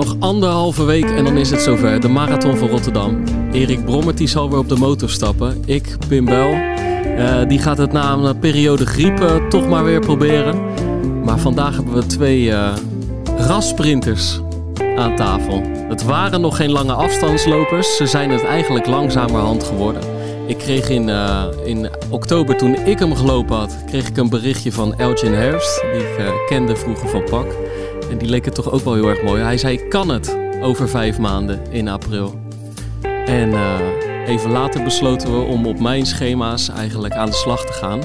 Nog anderhalve week en dan is het zover. De Marathon van Rotterdam. Erik Brommert die zal weer op de motor stappen. Ik, Pim Bel, eh, die gaat het na een periode griep eh, toch maar weer proberen. Maar vandaag hebben we twee rassprinters aan tafel. Het waren nog geen lange afstandslopers. Ze zijn het eigenlijk langzamerhand geworden. Ik kreeg in, in oktober, toen ik hem gelopen had, kreeg ik een berichtje van Elgin Herfst. Die ik kende vroeger van Pak. En die leek het toch ook wel heel erg mooi. Hij zei, kan het over vijf maanden in april. En uh, even later besloten we om op mijn schema's eigenlijk aan de slag te gaan.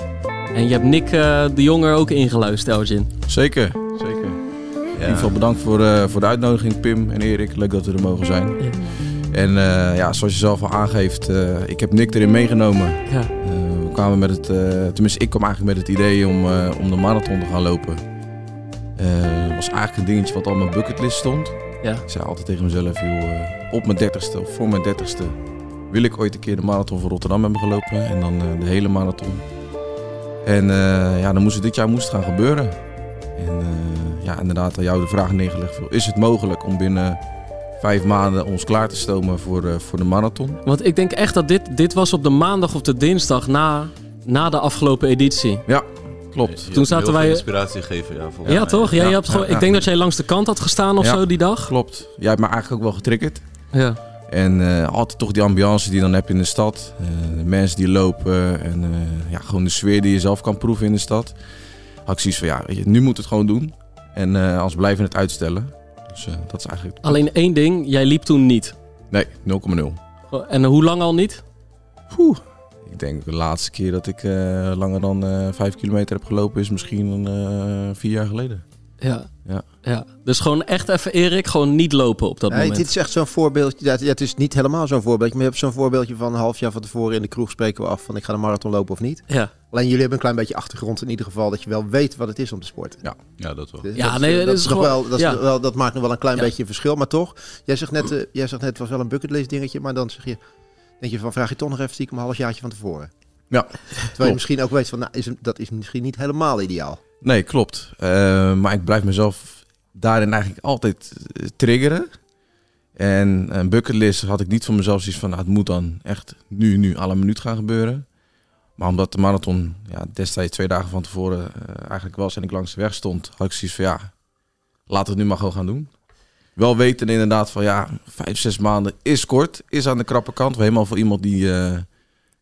En je hebt Nick uh, de Jonger ook ingeluisterd, Elgin. Zeker, zeker. Ja. In ieder geval bedankt voor, uh, voor de uitnodiging, Pim en Erik. Leuk dat we er mogen zijn. Ja. En ja, zoals je zelf al aangeeft, ik heb Nick erin meegenomen. Ja. we kwamen met het, tenminste ik kwam eigenlijk met het idee om, om de marathon te gaan lopen. Was eigenlijk een dingetje wat al op mijn bucketlist stond. Ja. Ik zei altijd tegen mezelf, joh, uh, op mijn dertigste of voor mijn dertigste wil ik ooit een keer de marathon van Rotterdam hebben gelopen. En dan uh, de hele marathon. En ja, dan moest het dit jaar moest gaan gebeuren. En ja, inderdaad aan jou de vraag neergelegd. Is het mogelijk om binnen vijf maanden ons klaar te stomen voor, voor de marathon? Want ik denk echt dat dit, dit was op de maandag of de dinsdag na, na de afgelopen editie. Ja, Klopt. Toen zaten wij. inspiratie geven, ja. Ja, ja toch? Jij hebt gewoon, ik denk dat jij langs de kant had gestaan of zo die dag. Klopt. Jij hebt me eigenlijk ook wel getriggerd. Ja. En uh, altijd toch die ambiance die je dan hebt in de stad. Uh, de mensen die lopen en uh, ja, gewoon de sfeer die je zelf kan proeven in de stad. Had ik zoiets van ja, nu moet het gewoon doen. En als blijven het uitstellen. Dus dat is eigenlijk. Alleen één ding, jij liep toen niet. Nee, 0,0. En hoe lang al niet? Oeh, ik denk de laatste keer dat ik uh, langer dan uh, vijf kilometer heb gelopen is misschien uh, vier jaar geleden. Ja. ja. ja. Dus gewoon echt even Erik, gewoon niet lopen op dat nee, moment. Dit is echt zo'n voorbeeldje. Dat, ja, het is niet helemaal zo'n voorbeeldje. Maar je hebt zo'n voorbeeldje van een half jaar van tevoren in de kroeg spreken we af van ik ga de marathon lopen of niet. Ja. Alleen jullie hebben een klein beetje achtergrond in ieder geval dat je wel weet wat het is om te sporten. Ja, ja dat wel. Ja, dat, nee, dat, is, gewoon, wel, dat, is wel, dat maakt nog wel een klein beetje een verschil. Maar toch, jij zegt net, uh, jij zegt net het was wel een bucketlist dingetje, maar dan zeg je, denk je van vraag je toch nog even stiekem een halfjaartje van tevoren. Ja. Terwijl je misschien ook weet van, nou, is, dat is misschien niet helemaal ideaal. Nee, klopt. Uh, maar ik blijf mezelf daarin eigenlijk altijd uh, triggeren. En een bucketlist had ik niet voor mezelf zoiets van, nou, het moet dan echt nu, nu, alle minuut gaan gebeuren. Maar omdat de marathon ja, destijds twee dagen van tevoren uh, eigenlijk was en ik langs de weg stond, had ik zoiets van, ja, laten we het nu maar gewoon gaan doen. Wel weten inderdaad van, ja, vijf, zes maanden is kort, is aan de krappe kant. Helemaal voor iemand die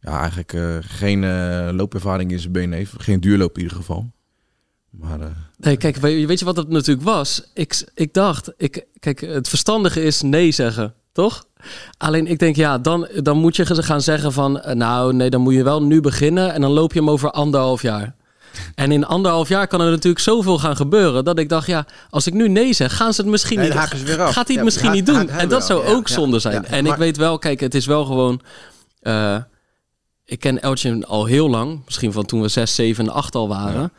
ja, eigenlijk uh, geen uh, loopervaring in zijn benen heeft. Geen duurloop in ieder geval. Maar, nee, kijk, weet je wat het natuurlijk was? Ik, ik dacht, ik, kijk, het verstandige is nee zeggen, toch? Alleen ik denk, ja, dan, dan moet je gaan zeggen van... nou, nee, dan moet je wel nu beginnen en dan loop je hem over anderhalf jaar. En in anderhalf jaar kan er natuurlijk zoveel gaan gebeuren. Dat ik dacht, ja, als ik nu nee zeg, gaan ze het misschien niet. Ze weer af. Gaat hij het misschien niet doen? En dat zou ook zonde zijn. en ik weet wel, kijk, het is wel gewoon ik ken Elgin al heel lang. Misschien van toen we 6, 7 en 8 al waren.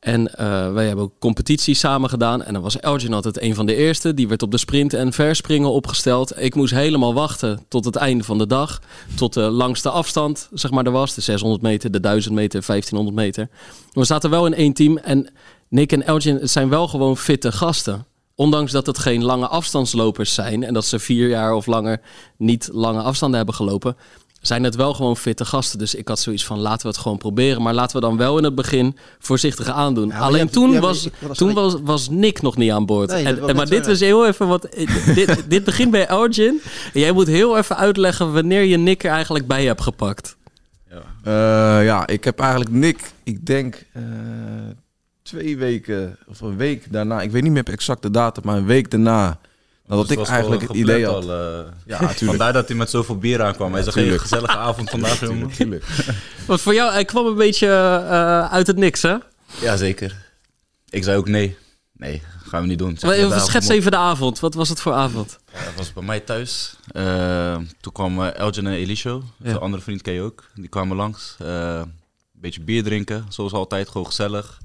En uh, wij hebben ook competities samen gedaan. En dan was Elgin altijd een van de eerste. Die werd op de sprint en verspringen opgesteld. Ik moest helemaal wachten tot het einde van de dag. Tot de langste afstand, zeg maar, er was. De 600 meter, de 1000 meter, 1500 meter. We zaten wel in één team. En Nick en Elgin zijn wel gewoon fitte gasten. Ondanks dat het geen lange afstandslopers zijn. En dat ze vier jaar of langer niet lange afstanden hebben gelopen zijn het wel gewoon fitte gasten. Dus ik had zoiets van laten we het gewoon proberen. Maar laten we dan wel in het begin voorzichtig aandoen. Alleen toen, was, toen was, was Nick nog niet aan boord. en, maar dit was heel even wat. dit, dit begint bij Origin. jij moet heel even uitleggen wanneer je Nick er eigenlijk bij hebt gepakt. Ja, uh, ja ik heb eigenlijk Nick, ik denk uh, twee weken of een week daarna. Ik weet niet meer exact de datum, maar een week daarna nou, dat ik eigenlijk het idee had. Al, uh, ja, natuurlijk. Vandaar dat hij met zoveel bier aankwam. Hij zegt, een gezellige avond vandaag, jongen. Voor jou, hij kwam een beetje uh, uit het niks, hè? Ja, zeker. Ik zei ook nee. Nee, gaan we niet doen. Maar, schets even de avond. Wat was het voor avond? Ja, dat was bij mij thuis. Uh, toen kwamen Elgin en Elisho, ja. de andere vriend ken je ook. Die kwamen langs. een beetje bier drinken, zoals altijd, gewoon gezellig.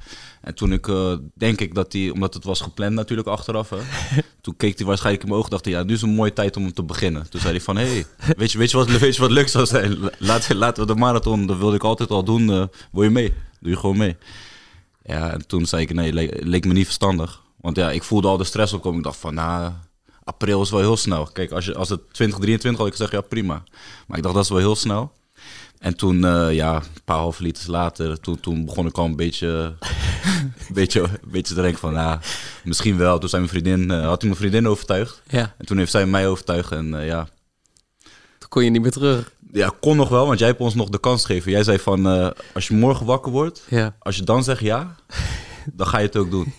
En toen ik, uh, denk ik dat hij, omdat het was gepland natuurlijk achteraf, hè, toen keek hij waarschijnlijk in mijn ogen dacht hij, ja, nu is een mooie tijd om hem te beginnen. Toen zei hij van, hey, weet je, weet je, wat, weet je wat leuk zou zijn? Laat, laten we de marathon, dat wilde ik altijd al doen, uh, wil je mee? Doe je gewoon mee. Ja, en toen zei ik, nee, leek, leek me niet verstandig. Want ja, ik voelde al de stress opkomen. Ik dacht van, nou, april is wel heel snel. Kijk, als, je, als het 2023 had ik gezegd, ja prima. Maar ik dacht, dat is wel heel snel. En toen, uh, ja, een paar halve liters later, toen, toen begon ik al een beetje, een beetje, een beetje te denken van, ja, misschien wel. Toen zei mijn vriendin, uh, had hij mijn vriendin overtuigd. Ja. En toen heeft zij mij overtuigd en uh, ja. Toen kon je niet meer terug. Ja, kon nog wel, want jij hebt ons nog de kans gegeven. Jij zei van, als je morgen wakker wordt, ja. als je dan zegt ja, dan ga je het ook doen.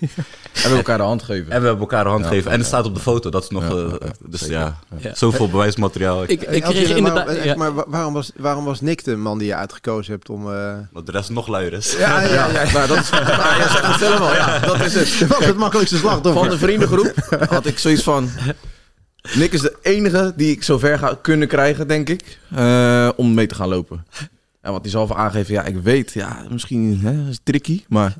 En we elkaar de hand geven. En we hebben elkaar de hand geven. En het staat op de foto. Dat is nog. Uh, dus ja, zoveel bewijsmateriaal. Ik, ik kreeg inderdaad. Maar, maar waarom, was, waarom was Nick de man die je uitgekozen hebt om. Uh... Want de rest nog luier is. Ja, ja, ja. Nou, dat is. Maar je zegt het zelf al. Ja, dat is het. Dat was het makkelijkste slachtoffer. Van de vriendengroep had ik zoiets van. Nick is de enige die ik zover ga kunnen krijgen, denk ik, uh, om mee te gaan lopen. En wat hij zelf aangeven, ja, ik weet, ja, misschien hè, is tricky, maar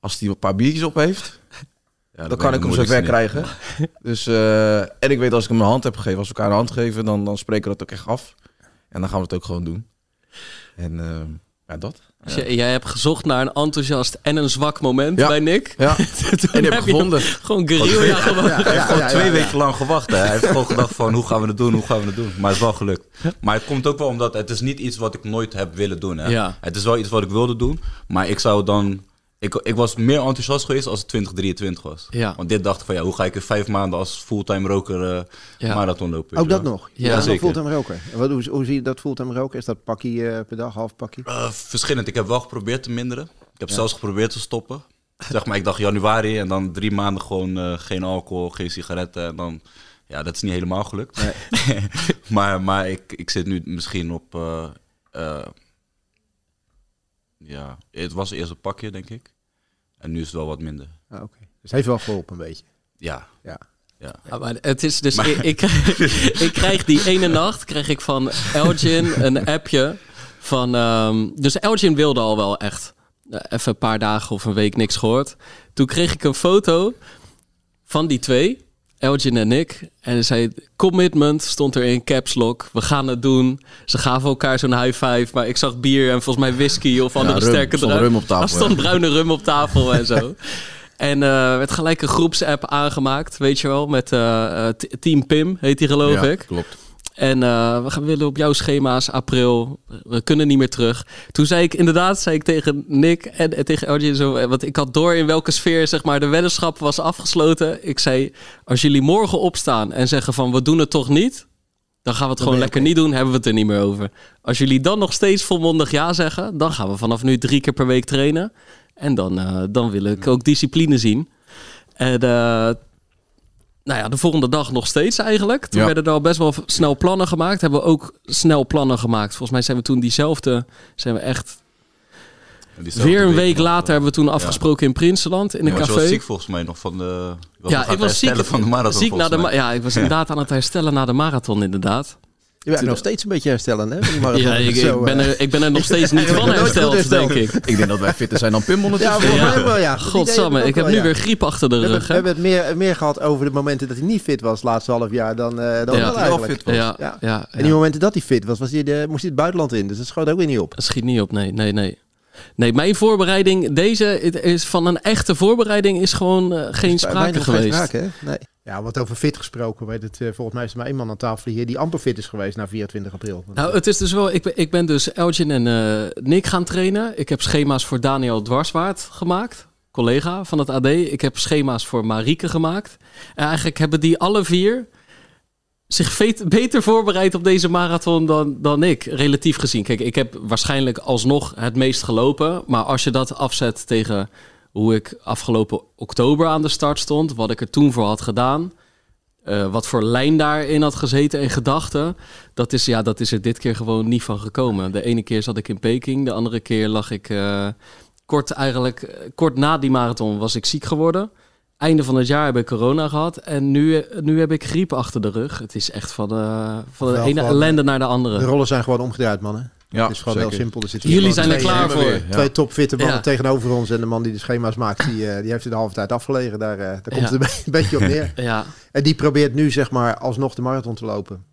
als hij een paar biertjes op heeft, ja, dan kan ik hem zover krijgen. Dus, uh, en ik weet als ik hem een hand heb gegeven, als we elkaar een hand geven, dan, dan spreken we dat ook echt af. En dan gaan we het ook gewoon doen. En uh, ja, dat. Dus jij hebt gezocht naar een enthousiast en een zwak moment bij Nick. Ja. en heb gevonden. Gewoon guerrilla gewoon. Ja, hij heeft gewoon twee weken lang gewacht. Hè. Hij heeft gewoon gedacht van hoe gaan we het doen, hoe gaan we het doen. Maar het is wel gelukt. Maar het komt ook wel omdat het is niet iets wat ik nooit heb willen doen. Hè. Het is wel iets wat ik wilde doen. Maar ik zou dan ik, ik was meer enthousiast geweest als het 2023 was. Ja. Want dit dacht ik van ja, hoe ga ik in vijf maanden als fulltime roker uh, marathon lopen? Ook dat nog? Ja, ja zeker. Fulltime roker. Wat, hoe, hoe zie je dat fulltime roken? Is dat pakje uh, per dag, half pakje? Uh, verschillend. Ik heb wel geprobeerd te minderen. Ik heb zelfs geprobeerd te stoppen. zeg maar, ik dacht januari en dan drie maanden gewoon geen alcohol, geen sigaretten. En dan, ja, dat is niet helemaal gelukt. Nee. maar maar ik, ik zit nu misschien op ja, het was eerst een pakje, denk ik. En nu is het wel wat minder. Ah, Oké, dus het heeft wel geholpen een beetje. Ja. Ja. Ja. maar het is dus, ik, ik, ik, krijg die ene nacht krijg ik van Elgin een appje van. Um, dus Elgin wilde al wel echt uh, even een paar dagen of een week niks gehoord. Toen kreeg ik een foto van die twee. Elgin en ik. En zei, commitment stond er in caps lock. We gaan het doen. Ze gaven elkaar zo'n high five. Maar ik zag bier en volgens mij whisky of andere sterke drank. rum op tafel. Er stond bruine rum op tafel en zo. En uh, werd gelijk een groepsapp aangemaakt, weet je wel. Met uh, Team Pim, heet die geloof ja, ik. klopt. En uh, we gaan willen op jouw schema's april. We kunnen niet meer terug. Toen zei ik inderdaad, zei ik tegen Nick en, en tegen LG zo, want ik had door in welke sfeer zeg maar de weddenschap was afgesloten. Ik zei, als jullie morgen opstaan en zeggen van we doen het toch niet, dan gaan we het gewoon lekker niet doen, hebben we het er niet meer over. Als jullie dan nog steeds volmondig ja zeggen, dan gaan we vanaf nu drie keer per week trainen. En dan, uh, dan wil ik ook discipline zien. En uh, nou ja, de volgende dag nog steeds eigenlijk. Toen werden er al best wel snel plannen gemaakt. Hebben we ook snel plannen gemaakt. Volgens mij zijn we toen diezelfde, zijn we echt... Weer een week, later hebben we toen afgesproken in Prinsenland in een café. Je was ziek volgens mij nog van de. Ja, ik was ziek van de marathon. Ziek na de, ja, ik was inderdaad aan het herstellen na de marathon, inderdaad. Je bent nog steeds een beetje herstellen, hè? Ja, ik, ik, ben er, ik ben er nog steeds niet van hersteld, denk ik. Ik denk dat wij fitter zijn dan Pim ondertussen. Ja, ja. ja. Godsamme, ik heb nu weer griep achter de rug. We hebben het meer, meer gehad over de momenten dat hij niet fit was, het laatste half jaar, dan, uh, dan ja, wel fit was. Ja, ja. En die momenten dat hij fit was, was hij de, moest hij het buitenland in. Dus dat schoot ook weer niet op. Dat schiet niet op, nee, nee, nee. Nee, mijn voorbereiding, deze is van een echte voorbereiding, is gewoon uh, geen sprake geweest. Geen sprake, nee. Ja, wat over fit gesproken, weet het, uh, volgens mij is er maar één man aan tafel hier die amper fit is geweest na 24 april. Nou, het is dus wel, ik ben, ik ben dus Elgin en uh, Nick gaan trainen. Ik heb schema's voor Daniel Dwarswaard gemaakt, collega van het AD. Ik heb schema's voor Marieke gemaakt. En eigenlijk hebben die alle vier zich beter voorbereid op deze marathon dan, dan ik, relatief gezien. Kijk, ik heb waarschijnlijk alsnog het meest gelopen. Maar als je dat afzet tegen hoe ik afgelopen oktober aan de start stond, wat ik er toen voor had gedaan, uh, wat voor lijn daarin had gezeten en gedachten, dat is, ja, dat is er dit keer gewoon niet van gekomen. De ene keer zat ik in Peking, de andere keer lag ik uh, kort eigenlijk, eh, kort na die marathon was ik ziek geworden. Einde van het jaar heb ik corona gehad en nu, nu heb ik griep achter de rug. Het is echt van de, van de ene ellende naar de andere. De rollen zijn gewoon omgedraaid, mannen. Ja, het is gewoon heel simpel. Er Jullie zijn er klaar voor. Twee, twee topfitte mannen tegenover ons. En de man die de schema's maakt, die, uh, die heeft er de halve tijd afgelegen. Daar, uh, daar komt het een beetje op neer. ja. En die probeert nu zeg maar alsnog de marathon te lopen.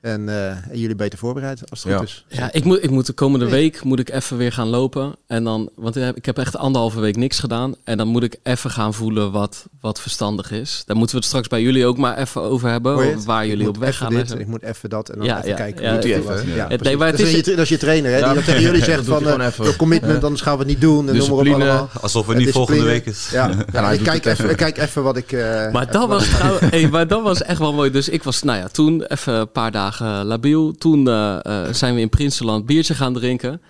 En, uh, en, jullie beter voorbereid als het goed is. Ja, ik moet, ik moet de komende week moet ik even weer gaan lopen. En dan, want ik heb echt anderhalve week niks gedaan. En dan moet ik even gaan voelen wat, wat verstandig is. Daar moeten we het straks bij jullie ook maar even over hebben. Waar jullie op weg gaan. Dit, ik moet even dat en dan ja, even ja, kijken. Ja, ja, even, ja, nee, maar het is, je, dat is je trainer, hè, die dat tegen jullie zegt van uh, commitment, anders gaan we het niet doen. En noem maar op allemaal. Alsof het niet volgende week is. Ja, ik kijk even, kijk even wat ik... Maar dat was hey, maar dat was echt wel mooi. Dus ik was, nou ja, toen even een paar dagen labiel. Toen uh, uh, zijn we in Prinsenland biertje gaan drinken.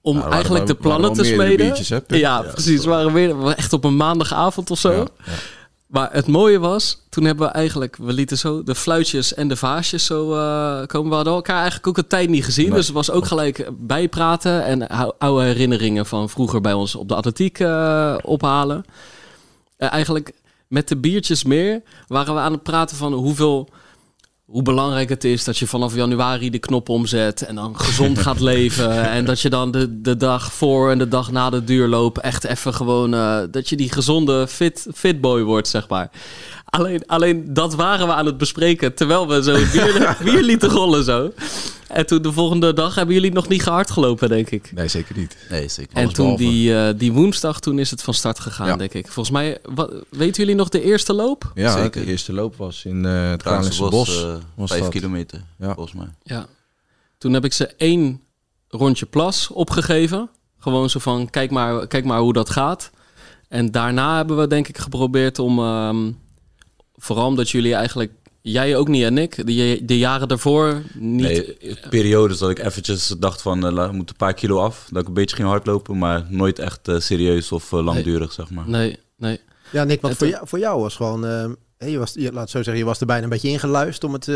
Om nou, eigenlijk de plannen te smeden. ja, ja, precies. We waren weer echt op een maandagavond of zo. Ja, ja. Maar het mooie was, toen hebben we eigenlijk, we lieten zo de fluitjes en de vaasjes zo uh, komen. We hadden elkaar eigenlijk ook een tijd niet gezien. Dus het was ook gelijk bijpraten en oude herinneringen van vroeger bij ons op de atletiek uh, ophalen. Uh, eigenlijk met de biertjes meer waren we aan het praten van hoeveel hoe belangrijk het is dat je vanaf januari de knop omzet en dan gezond gaat leven. En dat je dan de, de dag voor en de dag na de duurloop echt even gewoon, uh, dat je die gezonde fit, fit boy wordt, zeg maar. Alleen, alleen dat waren we aan het bespreken terwijl we zo bier, bier lieten rollen zo. En toen de volgende dag hebben jullie nog niet gehard gelopen, denk ik. Nee, zeker niet. Nee, zeker En toen die, uh, die woensdag, toen is het van start gegaan, denk ik. Volgens mij, wat, weten jullie nog de eerste loop? Ja, zeker. de eerste loop was in uh, het Kralingse Bos. bos uh, was vijf dat. kilometer, ja. volgens mij. Ja. Toen heb ik ze één rondje plas opgegeven. Gewoon zo van, kijk maar, kijk maar hoe dat gaat. En daarna hebben we denk ik geprobeerd om... Um, vooral omdat jullie eigenlijk Jij ook niet en ik? De, de jaren daarvoor niet? Nee, periodes dat ik eventjes dacht van, uh, we moeten een paar kilo af. Dat ik een beetje ging hardlopen, maar nooit echt uh, serieus of uh, langdurig, zeg maar. Nee, nee. Ja, Nick, want voor jou, voor jou was gewoon... je was, je, laat zo zeggen, je was er bijna een beetje ingeluisterd om het,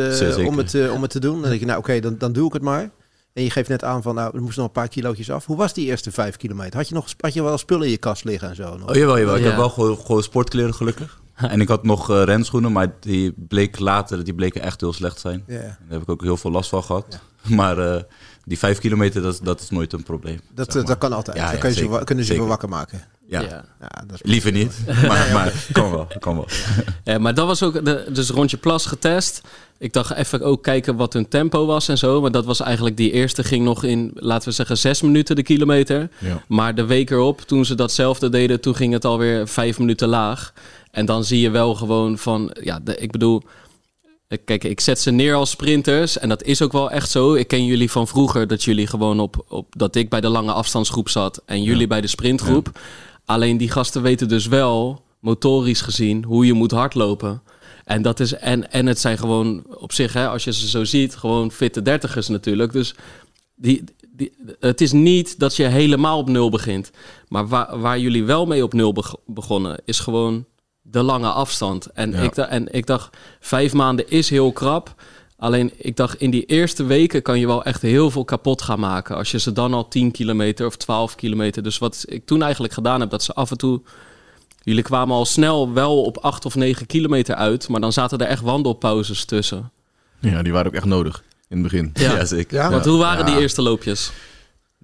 om het, om het te doen. Dan denk je, nou oké, okay, dan, dan doe ik het maar. En je geeft net aan van, nou, er moesten nog een paar kilootjes af. Hoe was die eerste vijf kilometer? Had je nog had je wel spullen in je kast liggen en zo? Nog? Oh jawel, jawel. Ik heb wel gewoon, gewoon sportkleren gelukkig. en ik had nog uh, renschoenen, maar die bleek later, die bleken echt heel slecht zijn. Yeah. Daar heb ik ook heel veel last van gehad. Maar uh, die vijf kilometer, dat, dat is nooit een probleem. Dat, dat kan altijd. Ja, Dan kun je zeker, ze, kunnen ze wel wakker maken. Ja, ja. dat is liever niet. Maar, maar kan wel. Kan wel. Ja, maar dat was ook de, dus rondje plas getest. Ik dacht even ook kijken wat hun tempo was en zo. Maar dat was eigenlijk die eerste ging nog in, laten we zeggen, zes minuten de kilometer. Ja. Maar de week erop, toen ze datzelfde deden, toen ging het alweer vijf minuten laag. En dan zie je wel gewoon van, ja, de, ik bedoel, kijk, ik zet ze neer als sprinters en dat is ook wel echt zo. Ik ken jullie van vroeger dat jullie gewoon op, op dat ik bij de lange afstandsgroep zat en jullie bij de sprintgroep. Alleen die gasten weten dus wel, motorisch gezien, hoe je moet hardlopen. En, dat is, en, en het zijn gewoon op zich, hè, als je ze zo ziet, gewoon fitte dertigers natuurlijk. Dus die, die, het is niet dat je helemaal op nul begint. Maar waar, waar jullie wel mee op nul begonnen, is gewoon de lange afstand. En, ik, en ik dacht, vijf maanden is heel krap. Alleen ik dacht, in die eerste weken kan je wel echt heel veel kapot gaan maken. Als je ze dan al 10 kilometer of 12 kilometer. Dus wat ik toen eigenlijk gedaan heb, dat ze af en toe. Jullie kwamen al snel wel op 8 of 9 kilometer uit. Maar dan zaten er echt wandelpauzes tussen. Ja, die waren ook echt nodig in het begin. Ja, zeker. Ja, Want hoe waren die eerste loopjes?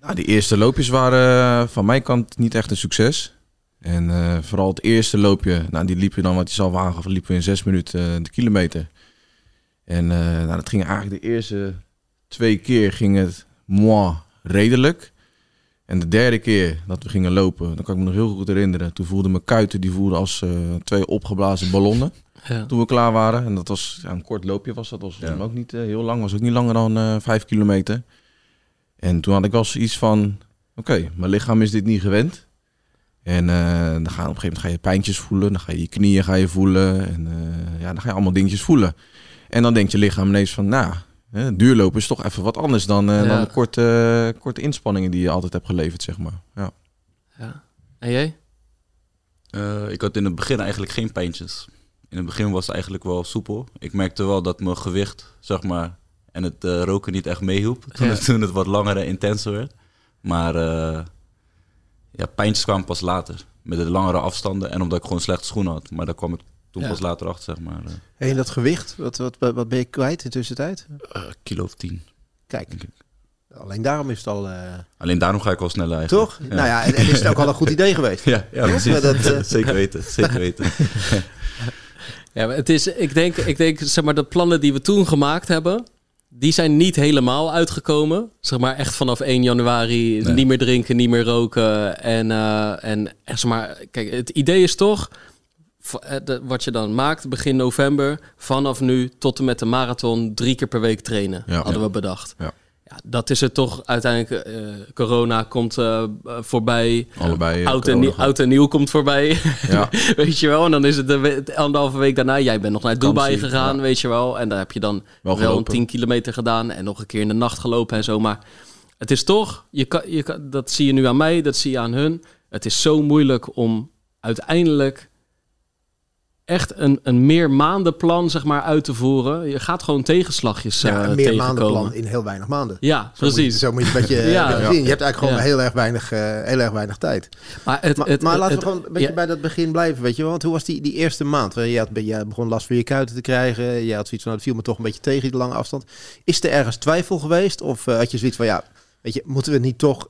Nou, die eerste loopjes waren eh, van mijn kant niet echt een succes. En uh, vooral het eerste loopje, nou, die liep je dan, wat je zelf aangaf, liepen we in zes minuten uh, de kilometer. En uh, nou, dat ging eigenlijk de eerste twee keer ging het moi redelijk. En de derde keer dat we gingen lopen, dan kan ik me nog heel goed herinneren. Toen voelde mijn kuiten die voelden als twee opgeblazen ballonnen. Ja. Toen we klaar waren. En dat was ja, een kort loopje was dat. was ja. ook niet heel lang. Was ook niet langer dan vijf kilometer. En toen had ik wel zoiets van, oké, mijn lichaam is dit niet gewend. En uh, dan ga, op een gegeven moment ga je pijntjes voelen, dan ga je je knieën ga je voelen. En uh, ja, dan ga je allemaal dingetjes voelen. En dan denkt je lichaam ineens van, nou, hè, duurlopen is toch even wat anders dan, uh, ja. dan de korte, korte inspanningen die je altijd hebt geleverd, zeg maar. Ja. ja. En jij? ik had in het begin eigenlijk geen pijntjes. In het begin was het eigenlijk wel soepel. Ik merkte wel dat mijn gewicht, zeg maar, en het roken niet echt meehielp. Toen, ja. toen het wat langer en intenser werd. Maar ja, pijntjes kwamen pas later. Met de langere afstanden en omdat ik gewoon slechte schoenen had. Maar daar kwam ik toen pas later achter, zeg maar. En dat gewicht, wat, wat, wat ben je kwijt in tussentijd? Uh, kilo of tien. Kijk, alleen daarom is het al... Uh... Alleen daarom ga ik wel sneller eigenlijk. Toch? Nou ja, en, en, is het ook al een goed idee geweest. Ja, ja dat, uh... zeker weten. Zeker weten. Ja, het is, ik denk, ik denk, zeg maar, de plannen die we toen gemaakt hebben, die zijn niet helemaal uitgekomen. Zeg maar echt vanaf 1 januari niet meer drinken, niet meer roken. En, uh, en zeg maar, kijk, het idee is toch, eh, wat je dan maakt begin november, vanaf nu tot en met de marathon drie keer per week trainen, hadden we bedacht. Ja. Ja, dat is het toch uiteindelijk. Uh, corona komt uh, voorbij. Allebei. oud, en, oud en nieuw komt voorbij. Ja. weet je wel. En dan is het de anderhalve week daarna. Jij bent nog naar Dubai gegaan, weet je wel. En daar heb je dan wel, wel een 10 kilometer gedaan. En nog een keer in de nacht gelopen en zo. Maar het is toch. Je kan, je kan, dat zie je nu aan mij, dat zie je aan hun. Het is zo moeilijk om uiteindelijk echt een, een meer maandenplan zeg maar, uit te voeren. Je gaat gewoon tegenslagjes ja, een uh, meer maandenplan in heel weinig maanden. Ja, precies. Moet je, zo moet je een beetje ja, zien. Je hebt eigenlijk gewoon heel, erg weinig, uh, heel erg weinig tijd. Maar, het, maar, het, maar laten we gewoon een beetje bij dat begin blijven. Weet je Want hoe was die, die eerste maand? Je, had, je begon last van je kuiten te krijgen. Je had zoiets van, nou, het viel me toch een beetje tegen, die lange afstand. Is er ergens twijfel geweest? Of uh, had je zoiets van, ja, weet je, moeten we niet toch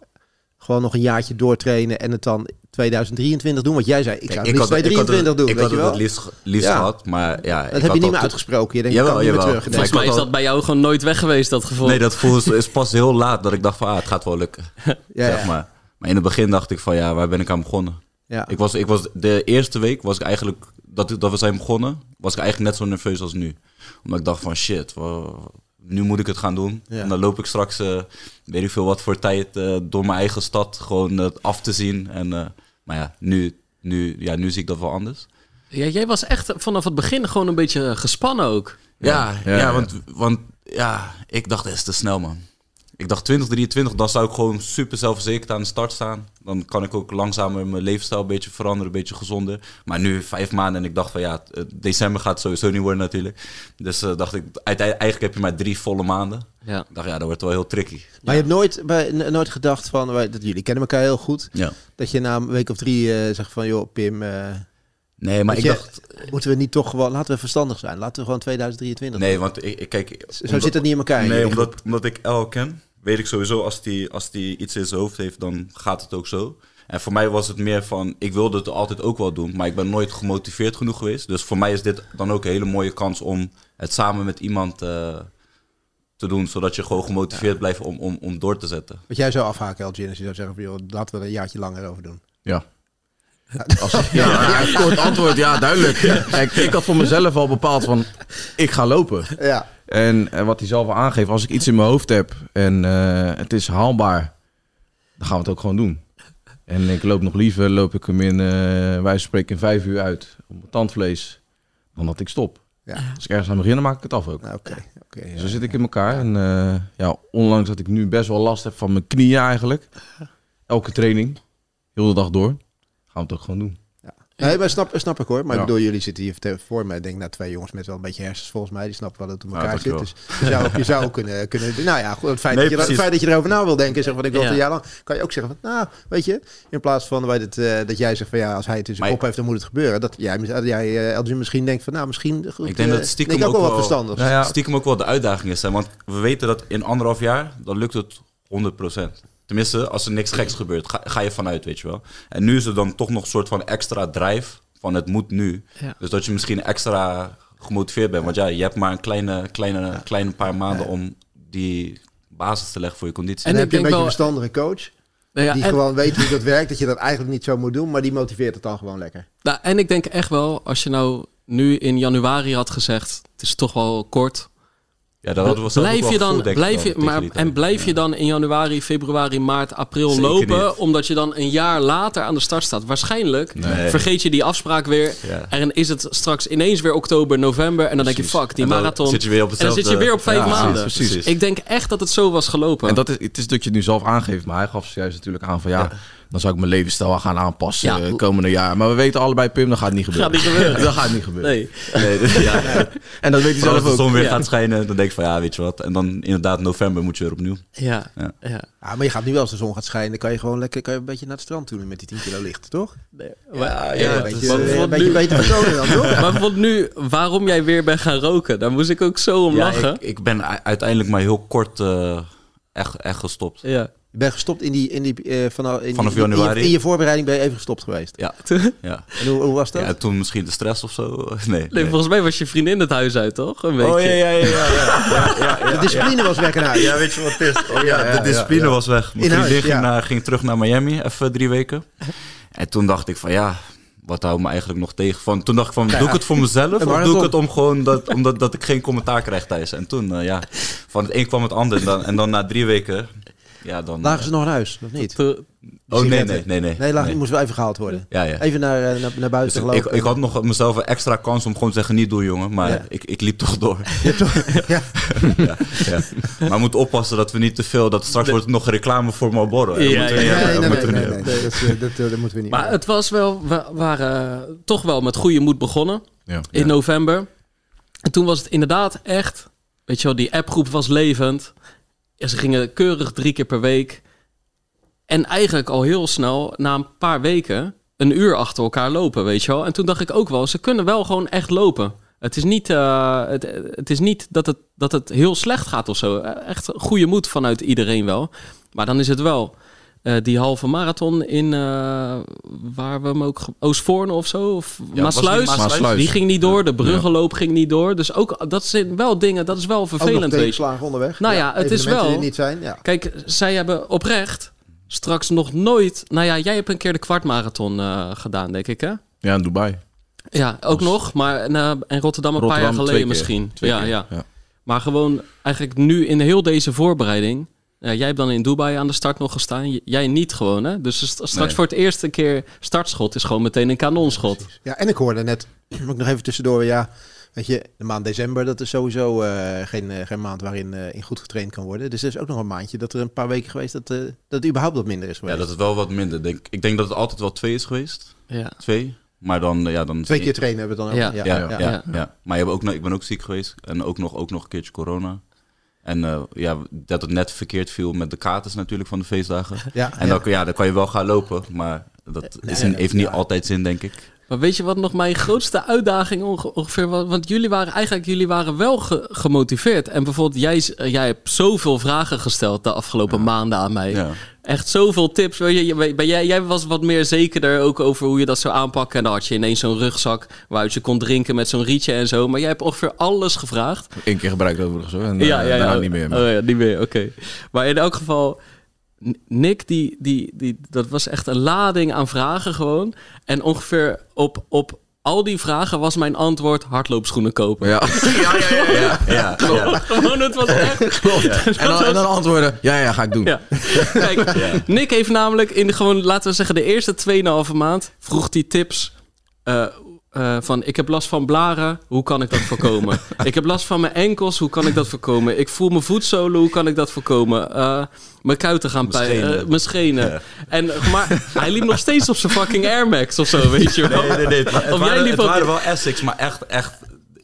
gewoon nog een jaartje doortrainen en het dan 2023 doen? Wat jij zei, ik zou het 2023 doen. Ik had het, liefst, liefst gehad, maar ja. Dat heb je niet meer uitgesproken. Je denkt, jawel, ik kan niet meer terug. Volgens mij is dat bij jou gewoon nooit weg geweest, dat gevoel. Nee, dat gevoel is, pas heel laat dat ik dacht van, ah, het gaat wel lukken. ja, zeg maar. Maar in het begin dacht ik van, ja, waar ben ik aan begonnen? Ja. Ik was, ik was, de eerste week was ik eigenlijk, dat, dat we zijn begonnen, was ik eigenlijk net zo nerveus als nu. Omdat ik dacht van, shit, nu moet ik het gaan doen. En dan loop ik straks, uh, weet ik veel wat voor tijd, uh, door mijn eigen stad gewoon het af te zien. En, uh, maar ja nu, nu, ja, nu zie ik dat wel anders. Ja, jij was echt vanaf het begin gewoon een beetje gespannen ook. Ja, ja, ja, want, want ja, ik dacht, het is te snel, man. Ik dacht 2023, dan zou ik gewoon super zelfverzekerd aan de start staan. Dan kan ik ook langzamer mijn levensstijl een beetje veranderen, een beetje gezonder. Maar nu vijf maanden en ik dacht van ja, december gaat sowieso niet worden natuurlijk. Dus uh, dacht ik, eigenlijk heb je maar drie volle maanden. Ja. Ik dacht ja, dat wordt wel heel tricky. Maar je hebt nooit, bij, nooit gedacht van, dat jullie kennen elkaar heel goed. Ja. Dat je na een week of drie uh, zegt van joh Pim... Uh, Nee, maar ik dacht... Moeten we niet toch gewoon... Laten we verstandig zijn. Laten we gewoon 2023 Nee, want ik, kijk... Zo zit het niet in elkaar. Nee, omdat, omdat ik El ken weet ik sowieso, als die, als die iets in zijn hoofd heeft, dan gaat het ook zo. En voor mij was het meer van, ik wilde het altijd ook wel doen, maar ik ben nooit gemotiveerd genoeg geweest. Dus voor mij is dit dan ook een hele mooie kans om het samen met iemand uh, te doen, zodat je gewoon gemotiveerd blijft om, om, om door te zetten. Wat jij zou afhaken, Elgin, als je zou zeggen, joh, laten we er een jaartje langer over doen. Ja. Als, ja, ja, kort antwoord, ja, duidelijk. Ik, ik had voor mezelf al bepaald van, ik ga lopen. Ja. En, en wat hij zelf al aangeeft, als ik iets in mijn hoofd heb en uh, het is haalbaar, dan gaan we het ook gewoon doen. En ik loop nog liever, loop ik hem in, uh, wij spreken in vijf uur uit op mijn tandvlees, dan dat ik stop. Ja. Als ik ergens aan begin, dan maak ik het af ook. Oké. Okay, okay, zo zit ik in elkaar. En uh, ja, ondanks dat ik nu best wel last heb van mijn knieën eigenlijk. Elke training, heel de dag door, gaan we het ook gewoon doen. Nee, maar snap, snap ik hoor. Maar ik bedoel, jullie zitten hier voor mij. Ik denk nou twee jongens met wel een beetje hersens volgens mij. Die snappen wel dat het in elkaar zit. Dus je zou, je zou kunnen, kunnen... Nou ja, goed, het, feit dat je, het feit dat je erover na wil denken. Zeg wat ik wil ja. een jaar lang. Kan je ook zeggen van, nou, weet je. In plaats van wij het, uh, dat jij zegt van ja, als hij het in zijn kop heeft, dan moet het gebeuren. Dat jij, jij uh, misschien denkt van, nou, misschien... Goed, ik denk dat stiekem ook, ook, wel verstandig. Nou stiekem ook wel de uitdaging is. Hè? Want we weten dat in anderhalf jaar, dan lukt het 100 procent. Tenminste, als er niks geks gebeurt, ga, ga, je vanuit, weet je wel. En nu is er dan toch nog een soort van extra drive van het moet nu. Dus dat je misschien extra gemotiveerd bent. Want ja, je hebt maar een kleine, kleine, kleine paar maanden om die basis te leggen voor je conditie. En, heb je een beetje een verstandige coach. Nou die gewoon weet hoe dat werkt, dat je dat eigenlijk niet zo moet doen, maar die motiveert het dan gewoon lekker. Nou, en ik denk echt wel, als je nou nu in januari had gezegd, het is toch wel kort, ja, dat blijf je dan, blijf je, maar, en blijf je dan in januari, februari, maart, april lopen, omdat je dan een jaar later aan de start staat? Waarschijnlijk vergeet je die afspraak weer en is het straks ineens weer oktober, november en dan denk je fuck, die marathon. Zit je weer op en dan zit je weer op vijf maanden. Precies, Ik denk echt dat het zo was gelopen. En dat is, het is dat je het nu zelf aangeeft, maar hij gaf juist natuurlijk aan van ja dan zou ik mijn levensstijl gaan aanpassen ja. uh, komende jaar. Maar we weten allebei, Pim, dat gaat niet gebeuren. Gaat niet gebeuren. dat gaat niet gebeuren. Nee. nee, dus, ja, En dat weet hij zelf ook. Als de zon weer gaat schijnen, dan denk ik van ja, weet je wat. En dan inderdaad november moet je weer opnieuw. Ja. Ja. ja. maar je gaat nu wel als de zon gaat schijnen, dan kan je gewoon lekker kan je een beetje naar het strand doen met die 10 kilo licht, toch? Nee. ja, ja, een beetje, een, een beetje beter vertonen dan, toch? Maar bijvoorbeeld nu, waarom jij weer bent gaan roken, daar moest ik ook zo om lachen. Ik, ik, ben uiteindelijk maar heel kort uh, echt, echt gestopt. Ja. Je bent gestopt in die, in die uh, vanaf, in, vanaf januari. In je, in je, voorbereiding ben je even gestopt geweest. Ja. ja. En hoe, hoe, was dat? Ja, toen misschien de stress of zo. Nee, nee, volgens mij was je vriendin het huis uit, toch? Een Oh ja, ja, ja. ja, ja, de discipline was weg in huis. Ja, weet je wat het is? Oh ja, de discipline was weg. Mijn vriendin ging, naar, ging terug naar Miami, even drie weken. En toen dacht ik van ja, wat houdt me eigenlijk nog tegen? Van, toen dacht ik van, doe ik het voor mezelf of doe ik het om gewoon dat, omdat dat ik geen commentaar krijg thuis? En toen, uh, ja, van het een kwam het ander. En dan, en dan na drie weken, ja dan... Lagen ze nog in huis, of niet? Oh nee, nee, nee, nee. Nee, lag, nee. moest wel even gehaald worden. Ja, ja. Even naar, naar, naar buiten dus gelopen. Ik, ik had nog mezelf een extra kans om gewoon te zeggen, niet doen jongen. Maar ja. ik, ik liep toch door. Ja, toch? ja. ja, ja. Maar we moeten oppassen dat we niet te veel, dat straks wordt het nog reclame voor Marlboro. Ja, ja, ja, nee, nee, nee, nee, nee, dat, dat, dat moeten we niet Maar het was wel, we waren toch wel met goede moed begonnen ja. in november. En toen was het inderdaad echt, weet je wel, die appgroep was levend. Ze gingen keurig drie keer per week. En eigenlijk al heel snel, na een paar weken, een uur achter elkaar lopen, weet je wel. En toen dacht ik ook wel, ze kunnen wel gewoon echt lopen. Het is niet, uh, het, het, is niet dat, het, dat het heel slecht gaat of zo. Echt goede moed vanuit iedereen wel. Maar dan is het wel uh, die halve marathon in, uh, waar we hem ook, Oostvoorne of zo, of ja, Maasluis, Maasluis, die ging niet door. De bruggenloop ging niet door. Dus ook, dat zijn wel dingen, dat is wel vervelend. Ook nog onderweg. Nou ja, ja het is wel, die niet zijn, ja. kijk, zij hebben oprecht straks nog nooit... Nou ja, jij hebt een keer de kwartmarathon uh, gedaan, denk ik, hè? Ja, in Dubai. Ja, ook dus nog. Maar en, uh, en Rotterdam een Rotterdam paar jaar geleden keer, misschien. Ja, keer, ja, ja. Maar gewoon eigenlijk nu in heel deze voorbereiding... Ja, jij hebt dan in Dubai aan de start nog gestaan. Jij niet gewoon, hè? Dus straks nee. voor het eerste keer startschot is gewoon meteen een kanonschot. Ja, ja en ik hoorde net, moet ik nog even tussendoor, ja... Weet je, de maand december, dat is sowieso uh, geen, uh, geen maand waarin uh, in goed getraind kan worden. Dus er is ook nog een maandje dat er een paar weken geweest dat, dat het überhaupt wat minder is geweest. Ja, dat het wel wat minder. Denk, ik denk dat het altijd wel twee is geweest. Ja. Twee. Maar dan, ja, dan... Twee keer trainen hebben we dan ook. Ja, ja, ja. ja, ja. Maar je hebt ook, ik ben ook ziek geweest. En ook nog, ook nog een keertje corona. En uh, ja, dat het net verkeerd viel met de katers natuurlijk van de feestdagen. Ja, en dan, ja. dan kan je wel gaan lopen. Maar dat is in, heeft niet altijd zin, denk ik. Maar weet je wat nog mijn grootste uitdaging ongeveer was? Want jullie waren eigenlijk jullie waren wel ge gemotiveerd. En bijvoorbeeld, jij, jij hebt zoveel vragen gesteld de afgelopen ja. maanden aan mij. Echt zoveel tips. Jij, jij, jij was wat meer zekerder ook over hoe je dat zou aanpakken. En dan had je ineens zo'n rugzak waaruit je kon drinken met zo'n rietje en zo. Maar jij hebt ongeveer alles gevraagd. Eén keer gebruikt overigens hoor. En ja, ja, ja. daarna niet meer. Maar. Oh ja, niet meer, oké. Okay. Maar in elk geval... Nick, die, die, die, dat was echt een lading aan vragen gewoon. En ongeveer op, op al die vragen was mijn antwoord hardloopschoenen kopen. Ja, ja, ja. ja, ja, ja. Gewoon, het was echt... Klopt. En, dan, en dan antwoorden, ja, ja, ga ik doen. Ja. Kijk, Nick heeft namelijk in gewoon, laten we zeggen, de eerste 2,5 maand vroeg hij tips... Uh, uh, van ik heb last van blaren, hoe kan ik dat voorkomen? ik heb last van mijn enkels, hoe kan ik dat voorkomen? Ik voel mijn voetzolen, hoe kan ik dat voorkomen? Uh, mijn kuiten gaan pijn, uh, mijn schenen. Ja. En, maar hij liep nog steeds op zijn fucking Air Max of zo, weet je wel? Nee, nee, nee. Het, het, waren, het waren wel Essex, maar echt, echt...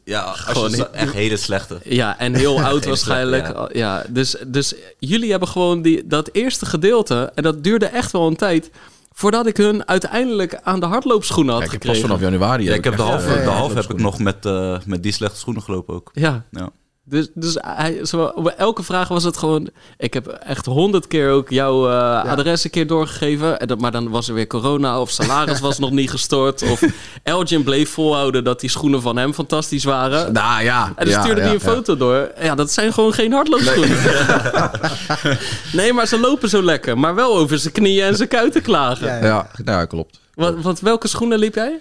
Ja, Gewoon je, echt hele slechte. Ja, en heel oud waarschijnlijk. Ja. ja, dus, dus jullie hebben gewoon die, dat eerste gedeelte... en dat duurde echt wel een tijd voordat ik hun uiteindelijk aan de hardloopschoenen had ja, ik heb gekregen. pas vanaf januari. Ja, ik heb de halve, ja, ja, de halve heb ik nog met, uh, met die slechte schoenen gelopen ook. Ja. ja. Dus, dus hij, zo, op elke vraag was het gewoon... Ik heb echt honderd keer ook jouw uh, ja. adres een keer doorgegeven. En dat, maar dan was er weer corona of salaris was nog niet gestort. Of Elgin bleef volhouden dat die schoenen van hem fantastisch waren. Nou ja. En dan ja, stuurde ja, hij een foto door. Ja, dat zijn gewoon geen hardloopschoenen. nee, maar ze lopen zo lekker. Maar wel over zijn knieën en zijn kuiten klagen. Ja, ja. ja klopt. Wat, wat, welke schoenen liep jij?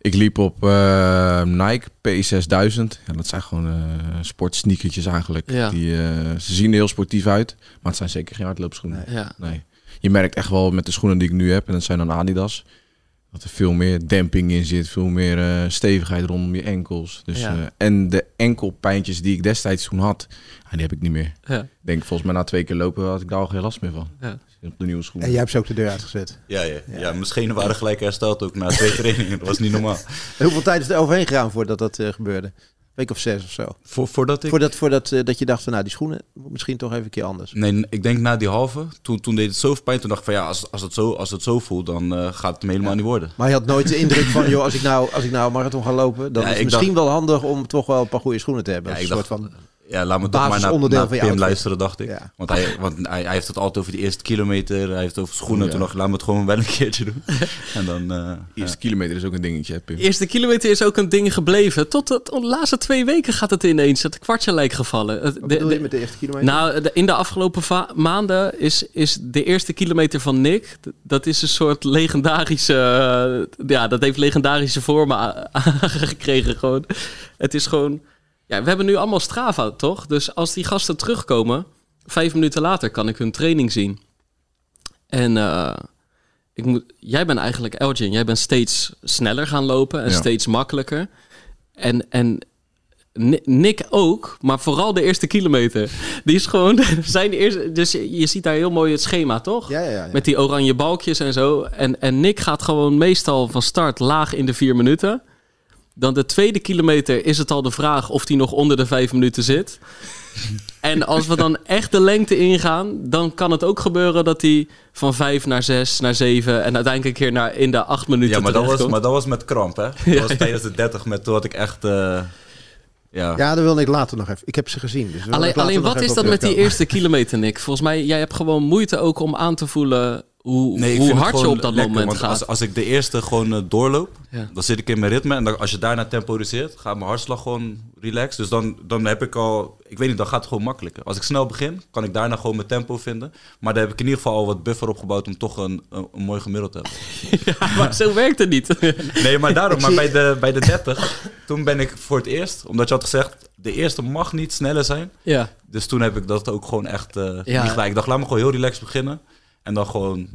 Ik liep op uh, Nike P6000. Ja, dat zijn gewoon uh, sportsneakertjes eigenlijk. Ja. Die, uh, ze zien er heel sportief uit, maar het zijn zeker geen hardloopschoenen. Nee. Ja. nee. Je merkt echt wel met de schoenen die ik nu heb, en dat zijn dan Adidas, dat er veel meer demping in zit, veel meer stevigheid rondom je enkels. Dus, en de enkelpijntjes die ik destijds toen had, die heb ik niet meer. Ja. Ik denk volgens mij na twee keer lopen had ik daar al geen last meer van. Op de nieuwe schoenen. En jij hebt ze ook de deur uitgezet. Ja, ja, ja. ja mijn schenen waren gelijk hersteld ook na twee trainingen. Dat was niet normaal. Hoeveel tijd is er overheen gegaan voordat dat uh, gebeurde? week of zes of zo. Voor, voordat ik... Voordat, voordat uh, dat je dacht van nou die schoenen misschien toch even een keer anders. Nee, ik denk na die halve, toen, toen deed het zoveel pijn. Toen dacht ik van ja, als, als, het, zo, als het zo voelt, dan uh, gaat het me helemaal ja. niet worden. Maar je had nooit de indruk van joh, als ik nou, als ik nou een marathon ga lopen, dan ja, is het misschien dacht, wel handig om toch wel een paar goede schoenen te hebben. Ja, een ik soort dacht, van... ja, laat me toch maar naar, naar Pim luisteren, dacht ik. Want, hij, want hij, hij, heeft het altijd over de eerste kilometer. Hij heeft het over schoenen. Toen dacht laat me het gewoon wel een keertje doen. en dan... Uh, eerste kilometer is ook een dingetje, Pim. Eerste kilometer is ook een ding gebleven. Tot de, de laatste twee weken gaat het ineens. Het kwartje lijkt gevallen. Wat bedoel je met de eerste kilometer? Nou, in de afgelopen maanden is, is de eerste kilometer van Nick... Dat is een soort legendarische... ja, dat heeft legendarische vormen gekregen gewoon. Het is gewoon ja, we hebben nu allemaal Strava, toch? Dus als die gasten terugkomen, vijf minuten later kan ik hun training zien. En uh, ik moet, jij bent eigenlijk Elgin. Jij bent steeds sneller gaan lopen en steeds makkelijker. En, en Nick ook, maar vooral de eerste kilometer. Die is gewoon zijn eerste. Dus je, ziet daar heel mooi het schema, toch? Ja, ja, ja. Met die oranje balkjes en zo. En, en Nick gaat gewoon meestal van start laag in de vier minuten. Dan de tweede kilometer is het al de vraag of hij nog onder de vijf minuten zit. en als we dan echt de lengte ingaan, dan kan het ook gebeuren dat hij van vijf naar zes, naar zeven en uiteindelijk een keer naar in de acht minuten. Ja, maar dat, was, maar dat was met kramp, hè? Dat was tijdens de dertig met toen had ik echt. Uh, ja. ja, dat wilde ik later nog even. Ik heb ze gezien. Dus alleen alleen wat is dat met die eerste kilometer, Nick? Volgens mij, jij hebt gewoon moeite ook om aan te voelen hoe, nee, hoe hard je op dat moment gaat. Als, als ik de eerste gewoon uh, doorloop, dan zit ik in mijn ritme. En dan, als je daarna temporiseert, gaat mijn hartslag gewoon relax. Dus dan, dan heb ik al, ik weet niet, dan gaat het gewoon makkelijker. Als ik snel begin, kan ik daarna gewoon mijn tempo vinden. Maar dan heb ik in ieder geval al wat buffer opgebouwd om toch een, een, mooi gemiddeld te hebben. ja, maar zo werkt het niet. nee, maar daarom, maar bij de, bij de 30, toen ben ik voor het eerst, omdat je had gezegd, de eerste mag niet sneller zijn. Ja. Dus toen heb ik dat ook gewoon echt uh, ja. niet gelijk. Ik dacht, laat me gewoon heel relaxed beginnen. En dan gewoon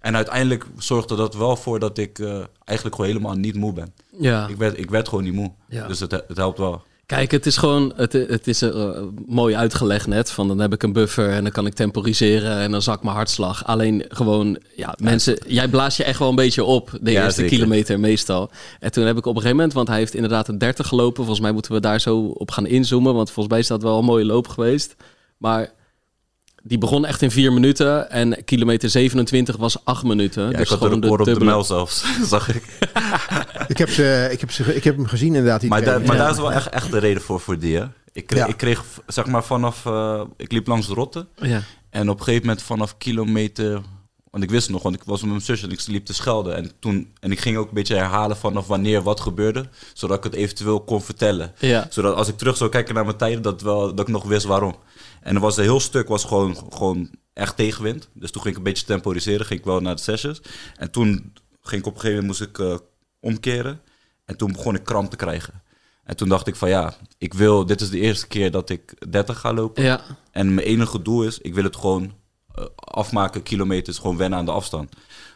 en uiteindelijk zorgde dat wel voor dat ik uh, eigenlijk gewoon helemaal niet moe ben. Ja. Ik werd, ik werd gewoon niet moe. Ja. Dus het, het helpt wel. Kijk, het is gewoon, het, het is uh, mooi uitgelegd net. Van dan heb ik een buffer en dan kan ik temporiseren en dan zak mijn hartslag. Alleen gewoon, ja, mensen, jij blaast je echt wel een beetje op de eerste kilometer meestal. En toen heb ik op een gegeven moment, want hij heeft inderdaad een 30 gelopen. Volgens mij moeten we daar zo op gaan inzoomen, want volgens mij is dat wel een mooie loop geweest. Maar die begon echt in vier minuten en kilometer 27 was acht minuten. Ja, dus ik had gewoon de, op de mijl zelfs, zag ik. ik, heb ze, ik, heb ze, ik heb hem gezien inderdaad. Maar, da, maar daar is wel echt, echt de reden voor, voor die. Hè? Ik, kreeg, ik kreeg, zeg maar, vanaf... Uh, ik liep langs de Rotte. Ja. En op een gegeven moment vanaf kilometer... Want ik wist nog, want ik was met mijn zus en ik liep te schelden. En, toen, en ik ging ook een beetje herhalen vanaf wanneer wat gebeurde. Zodat ik het eventueel kon vertellen. Ja. Zodat als ik terug zou kijken naar mijn tijden, dat, wel, dat ik nog wist waarom. En er was een heel stuk was gewoon, gewoon echt tegenwind. Dus toen ging ik een beetje temporiseren, ging ik wel naar de sessions. En toen ging ik op een gegeven moment moest ik uh, omkeren. En toen begon ik kramp te krijgen. En toen dacht ik van ja, ik wil, dit is de eerste keer dat ik 30 ga lopen. Ja. En mijn enige doel is, ik wil het gewoon uh, afmaken, kilometers, gewoon wennen aan de afstand.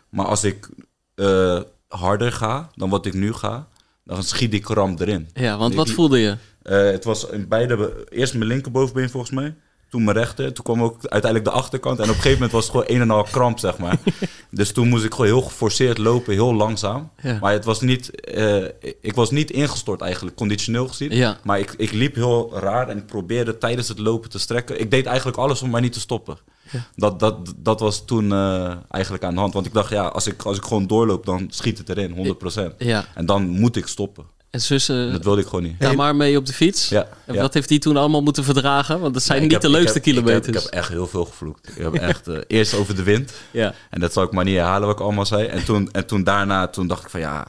Maar als ik uh, harder ga dan wat ik nu ga, dan schiet die kramp erin. Ja, want wat voelde je? het was in beide, eerst mijn linkerbovenbeen volgens mij. Toen mijn rechter. Toen kwam ook uiteindelijk de achterkant. En op een gegeven moment was het gewoon een en al kramp, zeg maar. dus toen moest ik gewoon heel geforceerd lopen, heel langzaam. Maar het was niet, uh, ik was niet ingestort eigenlijk, conditioneel gezien. Ja. Maar ik, ik liep heel raar en ik probeerde tijdens het lopen te strekken. Ik deed eigenlijk alles om maar niet te stoppen. Ja. Dat, dat, dat was toen uh, eigenlijk aan de hand. Want ik dacht, ja, als ik, als ik gewoon doorloop, dan schiet het erin, 100%. Ja. En dan moet ik stoppen. En zussen... Dat wilde ik gewoon niet. Ja, maar mee op de fiets. Ja, en wat heeft hij toen allemaal moeten verdragen? Want dat zijn niet de leukste kilometers. Ik heb, ik heb, echt heel veel gevloekt. Ik heb echt uh, eerst over de wind. Ja. En dat zal ik maar niet herhalen wat ik allemaal zei. En toen, en toen daarna, toen dacht ik van ja...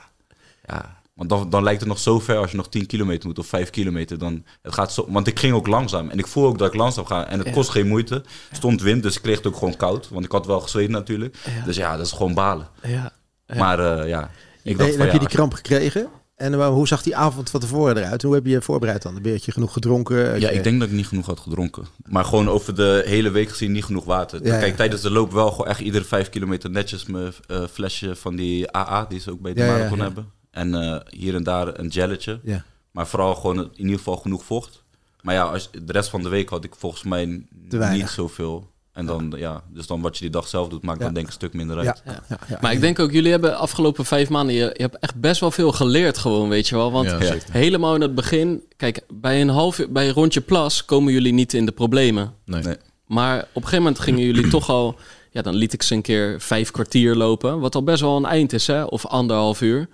ja want dan, dan lijkt het nog zo ver als je nog 10 kilometer moet of 5 kilometer. Dan, het gaat zo, want ik ging ook langzaam. En ik voel ook dat ik langzaam ga. En het kost geen moeite. Stond wind, dus ik kreeg het ook gewoon koud. Want ik had wel gezweet natuurlijk. Dus ja, dat is gewoon balen. Ja. Maar uh, ja, ik dacht heb je die kramp gekregen? En uh, hoe zag die avond van tevoren eruit? Hoe heb je je voorbereid dan? Een je genoeg gedronken? Ja, ik denk dat ik niet genoeg had gedronken. Maar gewoon over de hele week gezien niet genoeg water. Ja, Kijk, tijdens de loop wel gewoon echt iedere vijf kilometer netjes mijn uh, flesje van die AA, die ze ook bij de marathon hebben. En uh, hier en daar een gelletje. Ja. Maar vooral gewoon in ieder geval genoeg vocht. Maar ja, als, de rest van de week had ik volgens mij niet zoveel. En dan, ja, dus dan wat je die dag zelf doet, maakt dan denk ik een stuk minder uit. Ja. Maar ik denk ook, jullie hebben afgelopen vijf maanden, je, je hebt echt best wel veel geleerd gewoon, weet je wel. Want helemaal in het begin, kijk, bij een half bij een rondje plas komen jullie niet in de problemen. Nee. nee. Maar op een gegeven moment gingen jullie toch al, ja, dan liet ik ze een keer vijf kwartier lopen, wat al best wel een eind is, hè, of anderhalf uur.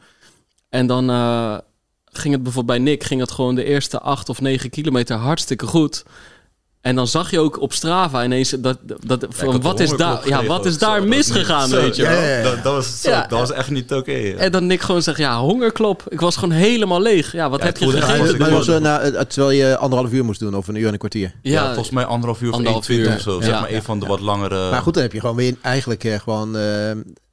En dan, uh, ging het bijvoorbeeld bij Nick, ging het gewoon de eerste acht of negen kilometer hartstikke goed. En dan zag je ook op Strava ineens dat, dat van wat is daar, ja, wat is daar misgegaan, weet je wel? Ja, Dat, dat, was, zo, dat was echt niet oké. en dan Nick gewoon zegt, ja, hongerklop. Ik was gewoon helemaal leeg. Ja, wat heb je gegeten? Was, uh, terwijl je anderhalf uur moest doen of een uur en een kwartier? Ja, volgens mij anderhalf uur anderhalf of uur of zo. Zeg maar een van de wat langere... Maar goed, dan heb je gewoon weer eigenlijk uh, gewoon... Uh,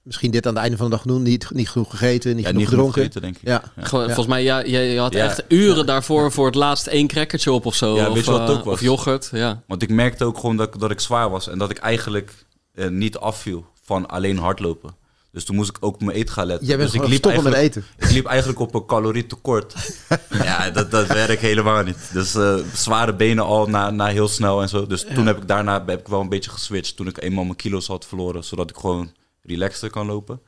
misschien dit aan het einde van de dag doen. Niet, niet genoeg gegeten, niet ja, genoeg gedronken. Gegeten, denk ik. Ja. Volgens mij, ja, je, je had echt uren daarvoor voor het laatst één crackertje op of zo. Ja, of, weet je wat het ook was? Of yoghurt, ja. Want ik merkte ook gewoon dat, dat ik zwaar was. En dat ik eigenlijk eh, niet afviel van alleen hardlopen. Dus toen moest ik ook op mijn eten gaan letten. Jij bent dus ik liep met eten. Ik liep eigenlijk op een calorietekort. ja, dat, dat werkt helemaal niet. Dus uh, zware benen al na, na heel snel en zo. Dus toen heb ik daarna heb ik wel een beetje geswitcht. Toen ik eenmaal mijn kilo's had verloren. Zodat ik gewoon relaxter kan lopen.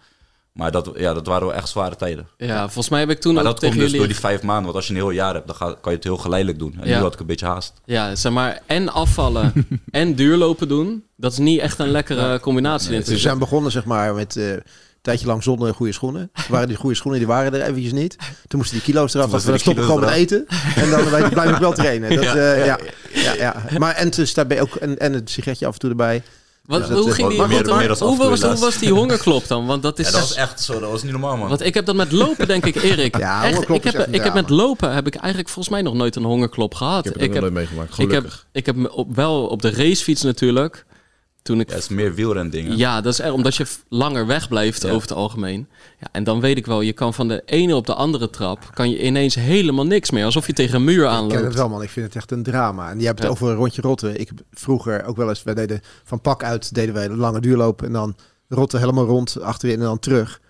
Maar dat, ja, dat waren wel echt zware tijden. Ja, volgens mij heb ik toen maar ook dat komt dus door die vijf maanden. Want als je een heel jaar hebt, dan ga, kan je het heel geleidelijk doen. En ja. nu had ik een beetje haast. Ja, zeg maar, en afvallen en duurlopen doen. Dat is niet echt een lekkere combinatie. Nee, we zijn begonnen zeg maar met... Uh, tijdje lang zonder goede schoenen. Waren die goede schoenen, die waren er eventjes niet. Toen moesten die kilo's eraf. Dat we stoppen gewoon met eten. En dan blijf ik wel trainen. Dat, ja, uh, ja, ja, ja, Maar en dus daarbij ook en, en het sigaretje af en toe erbij. Wat, hoe, ging die, meer, hoe, was, hoe was die hongerklop dan? Want dat is ja, dat was echt zo, dat was niet normaal man. Want ik heb dat met lopen denk ik, Erik. ja, echt, ik heb, ik heb met lopen heb ik eigenlijk volgens mij nog nooit een hongerklop gehad. Ik heb het nooit meegemaakt, gelukkig. Ik heb, ik heb op, wel op de racefiets natuurlijk toen ik... Ja, het is meer wielrendingen. Ja, dat is er, omdat je langer wegblijft over het algemeen. Ja, en dan weet ik wel, je kan van de ene op de andere trap... kan je ineens helemaal niks meer. Alsof je tegen een muur aanloopt. Ik ken het wel, man. Ik vind het echt een drama. En je hebt het over een rondje rotten. Ik vroeger ook wel eens... Wij deden van pak uit, deden wij een lange duurloop... en dan rotten helemaal rond, achterin en dan terug.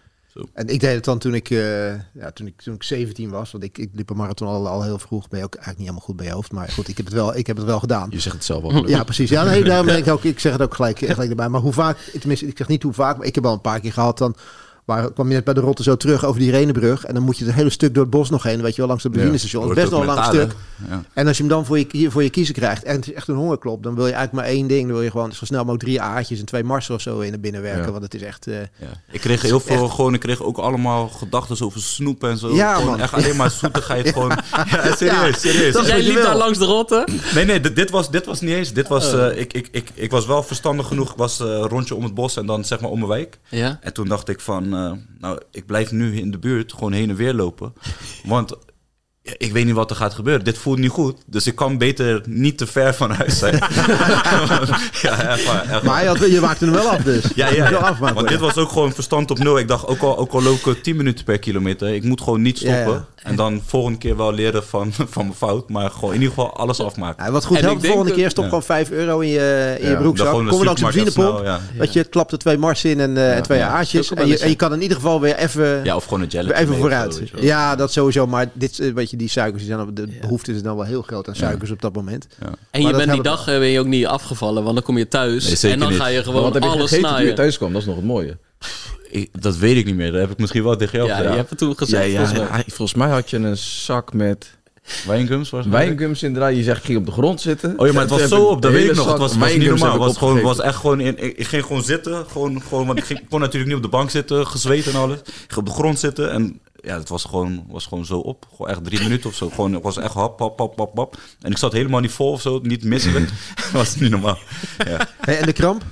En ik deed het dan toen ik, uh, ja, toen ik, toen ik 17 was. Want ik, ik liep een marathon al, al heel vroeg. Ben je ook eigenlijk niet helemaal goed bij je hoofd. Maar goed, ik heb het wel, ik heb het wel gedaan. Je zegt het zelf al. Ja, precies. Ja, nee, daarom denk ik ook. Ik zeg het ook gelijk, gelijk erbij. Maar hoe vaak, tenminste, ik zeg niet hoe vaak. Maar ik heb wel een paar keer gehad dan maar kwam je net bij de Rotte zo terug over die Renenbrug. En dan moet je het hele stuk door het bos nog heen. Weet je wel, langs het benzinestation. Ja, best wel een lang stuk. Ja. En als je hem dan voor je, hier voor je kiezen krijgt. En het is echt een hongerklop. Dan wil je eigenlijk maar één ding. Dan wil je gewoon zo snel mogelijk drie aardjes en twee marsen of zo in de binnen werken. Want het is echt... Uh, ik kreeg heel veel gewoon... Ik kreeg ook allemaal gedachten over snoep en zo. Ja, man. Echt alleen maar zoetigheid gewoon. Ja, serieus, serieus. Dat jij liep daar langs de Rotte? Nee, nee. Dit, was, dit was niet eens. Dit was... Uh, ik, ik, ik, ik was wel verstandig genoeg. Ik was uh, rondje om het bos en dan zeg maar om mijn wijk. Ja. En toen dacht ik van... nou, ik blijf nu in de buurt gewoon heen en weer lopen. Want ik weet niet wat er gaat gebeuren. Dit voelt niet goed. Dus ik kan beter niet te ver van huis zijn. ja, echt maar, je, je maakte hem wel af dus. Ja, ja, ja. want dit was ook gewoon verstand op nul. Ik dacht, ook al, ook al loop ik 10 minuten per kilometer. Ik moet gewoon niet stoppen. En dan volgende keer wel leren van, van mijn fout. Maar gewoon in ieder geval alles afmaken. Ja, wat goed helpt, de volgende keer stop gewoon 5 euro in je, in je broekzak. Kom je langs de benzinepomp. Dat je klapt er twee mars in en, uh, en twee aardjes. En je, en je kan in ieder geval weer even... Ja, of gewoon een jelly. Even vooruit. Ja, dat sowieso. Maar dit, weet je, die suikers, die zijn, de behoefte is dan wel heel groot aan suikers op dat moment. En je bent die dag ben je ook niet afgevallen. Want dan kom je thuis en dan ga je gewoon alles snijden. je thuis kwam, dat is nog het mooie. Ik, dat weet ik niet meer. Dat heb ik misschien wel tegen jou ja, je hebt het toen gezegd. Ja, ja, volgens, mij. had je een zak met... Wijngums was Wijngums inderdaad. Je zegt, ging op de grond zitten. Oh ja, maar het was zo op, dat weet ik nog. Het was, was niet normaal. Het was, gewoon, was echt gewoon, in, ik, ging gewoon zitten. Gewoon, gewoon, want ik, ging, kon natuurlijk niet op de bank zitten, gezweet en alles. Ik ging op de grond zitten en ja, het was gewoon, was gewoon zo op. Gewoon echt drie minuten of zo. Gewoon, het was echt hap, hap, hap, hap, hap. En ik zat helemaal niet vol of zo, niet misselijk. dat was niet normaal. Ja. Hey, en de kramp?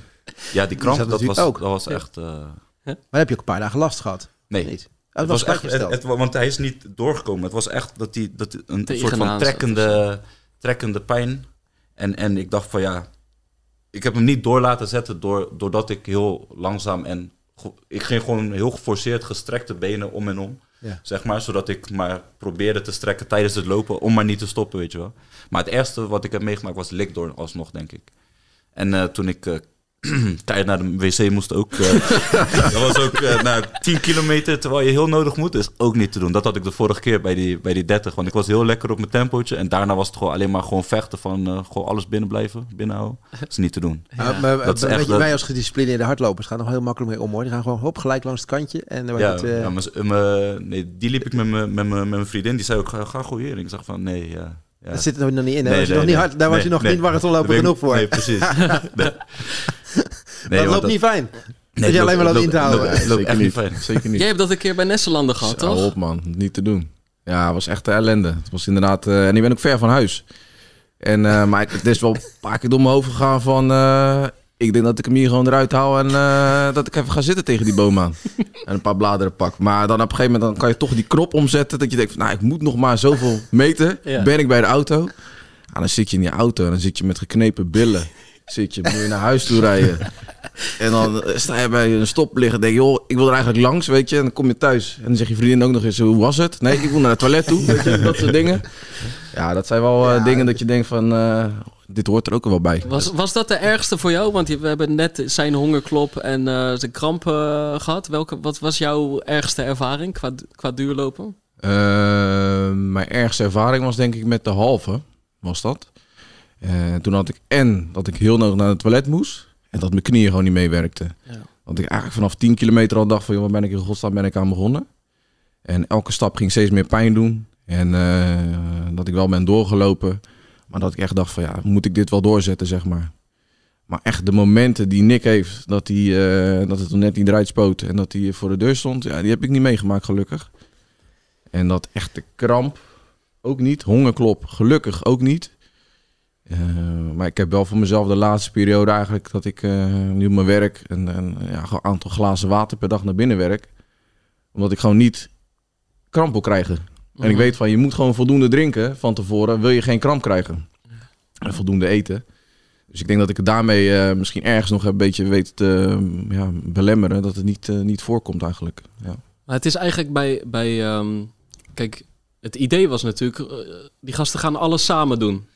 Ja, die kramp, dat was, ook. dat was echt... Uh... Maar heb je ook een paar dagen last gehad? Nee. Niet. Het was, echt, het, want hij is niet doorgekomen. Het was echt dat hij dat een soort van trekkende, trekkende pijn. En, en ik dacht van ja, ik heb hem niet door laten zetten door, doordat ik heel langzaam en ik ging gewoon heel geforceerd gestrekte benen om en om. Zeg maar, zodat ik maar probeerde te strekken tijdens het lopen om maar niet te stoppen, weet je wel. Maar het eerste wat ik heb meegemaakt was likdoorn alsnog, denk ik. En uh, toen ik uh, tijd naar de wc moest ook. Uh, dat was ook uh, nou, 10 kilometer terwijl je heel nodig moet. is ook niet te doen. Dat had ik de vorige keer bij die, bij die 30. Want ik was heel lekker op mijn tempootje. En daarna was het gewoon alleen maar gewoon vechten van uh, gewoon alles binnen blijven, binnenhouden. Dat is niet te doen. Ja. maar, dat is echt, wij als gedisciplineerde hardlopers gaan nog heel makkelijk mee om hoor. Die gaan gewoon hop gelijk langs het kantje. En dan ja, het, ja maar, nee, die liep ik met mijn met mijn vriendin. Die zei ook ga, ga gooien. En ik zag van nee, ja. Ja. Dat zit er nog niet in. Nee, nog niet hard, daar was je nog niet marathonloper genoeg voor. Nee, precies. Nee, dat loopt niet fijn. Nee, je alleen maar dat in te houden. Loopt, echt niet fijn. Zeker niet. Jij hebt dat een keer bij Nesselanden gehad, toch? op man, niet te doen. Ja, het was echt ellende. Het was inderdaad... en ik ben ook ver van huis. En, maar het is wel een paar keer door mijn hoofd gegaan van... ik denk dat ik hem hier gewoon eruit haal en dat ik even ga zitten tegen die boom aan. en een paar bladeren pak. Maar dan op een gegeven moment dan kan je toch die knop omzetten. Dat je denkt van, nou, ik moet nog maar zoveel meten. Ben ik bij de auto. Ah, dan zit je in je auto en dan zit je met geknepen billen. Zit je, moet je naar huis toe rijden. En dan sta je bij een stoplicht en denk je, joh, ik wil er eigenlijk langs, weet je. En dan kom je thuis en dan zeg je vriendin ook nog eens, hoe was het? Nee, ik wil naar het toilet toe, weet je, dat soort dingen. Ja, dat zijn wel uh, dingen dat je denkt van, uh, dit hoort er ook wel bij. Was, was dat de ergste voor jou? Want we hebben net zijn hongerklop en uh, zijn kramp gehad. Welke, wat was jouw ergste ervaring qua, qua duurlopen? mijn ergste ervaring was denk ik met de halve was dat. Uh, toen had ik en dat ik heel nodig naar het toilet moest. En dat mijn knieën gewoon niet meewerkten. Ja. Want ik eigenlijk vanaf 10 kilometer al dacht van... Joh, waar ben ik in godsnaam ben ik aan begonnen? En elke stap ging steeds meer pijn doen. En uh, dat ik wel ben doorgelopen. Maar dat ik echt dacht van ja, moet ik dit wel doorzetten, zeg maar. Maar echt de momenten die Nick heeft, dat, hij, uh, dat het net niet eruit spoot en dat hij voor de deur stond, ja, die heb ik niet meegemaakt, gelukkig. En dat echte kramp, ook niet. Hongerklop, gelukkig ook niet. Uh, maar ik heb wel voor mezelf de laatste periode eigenlijk dat ik uh, nu mijn werk een, een ja, aantal glazen water per dag naar binnen werk. Omdat ik gewoon niet kramp wil krijgen. En ik mhm. weet van je moet gewoon voldoende drinken van tevoren, wil je geen kramp krijgen. En voldoende eten. Dus ik denk dat ik het daarmee uh, misschien ergens nog een beetje weet te ja, belemmeren dat het niet, niet voorkomt eigenlijk. Ja. Maar het is eigenlijk bij, bij um, kijk, het idee was natuurlijk, die gasten gaan alles samen doen.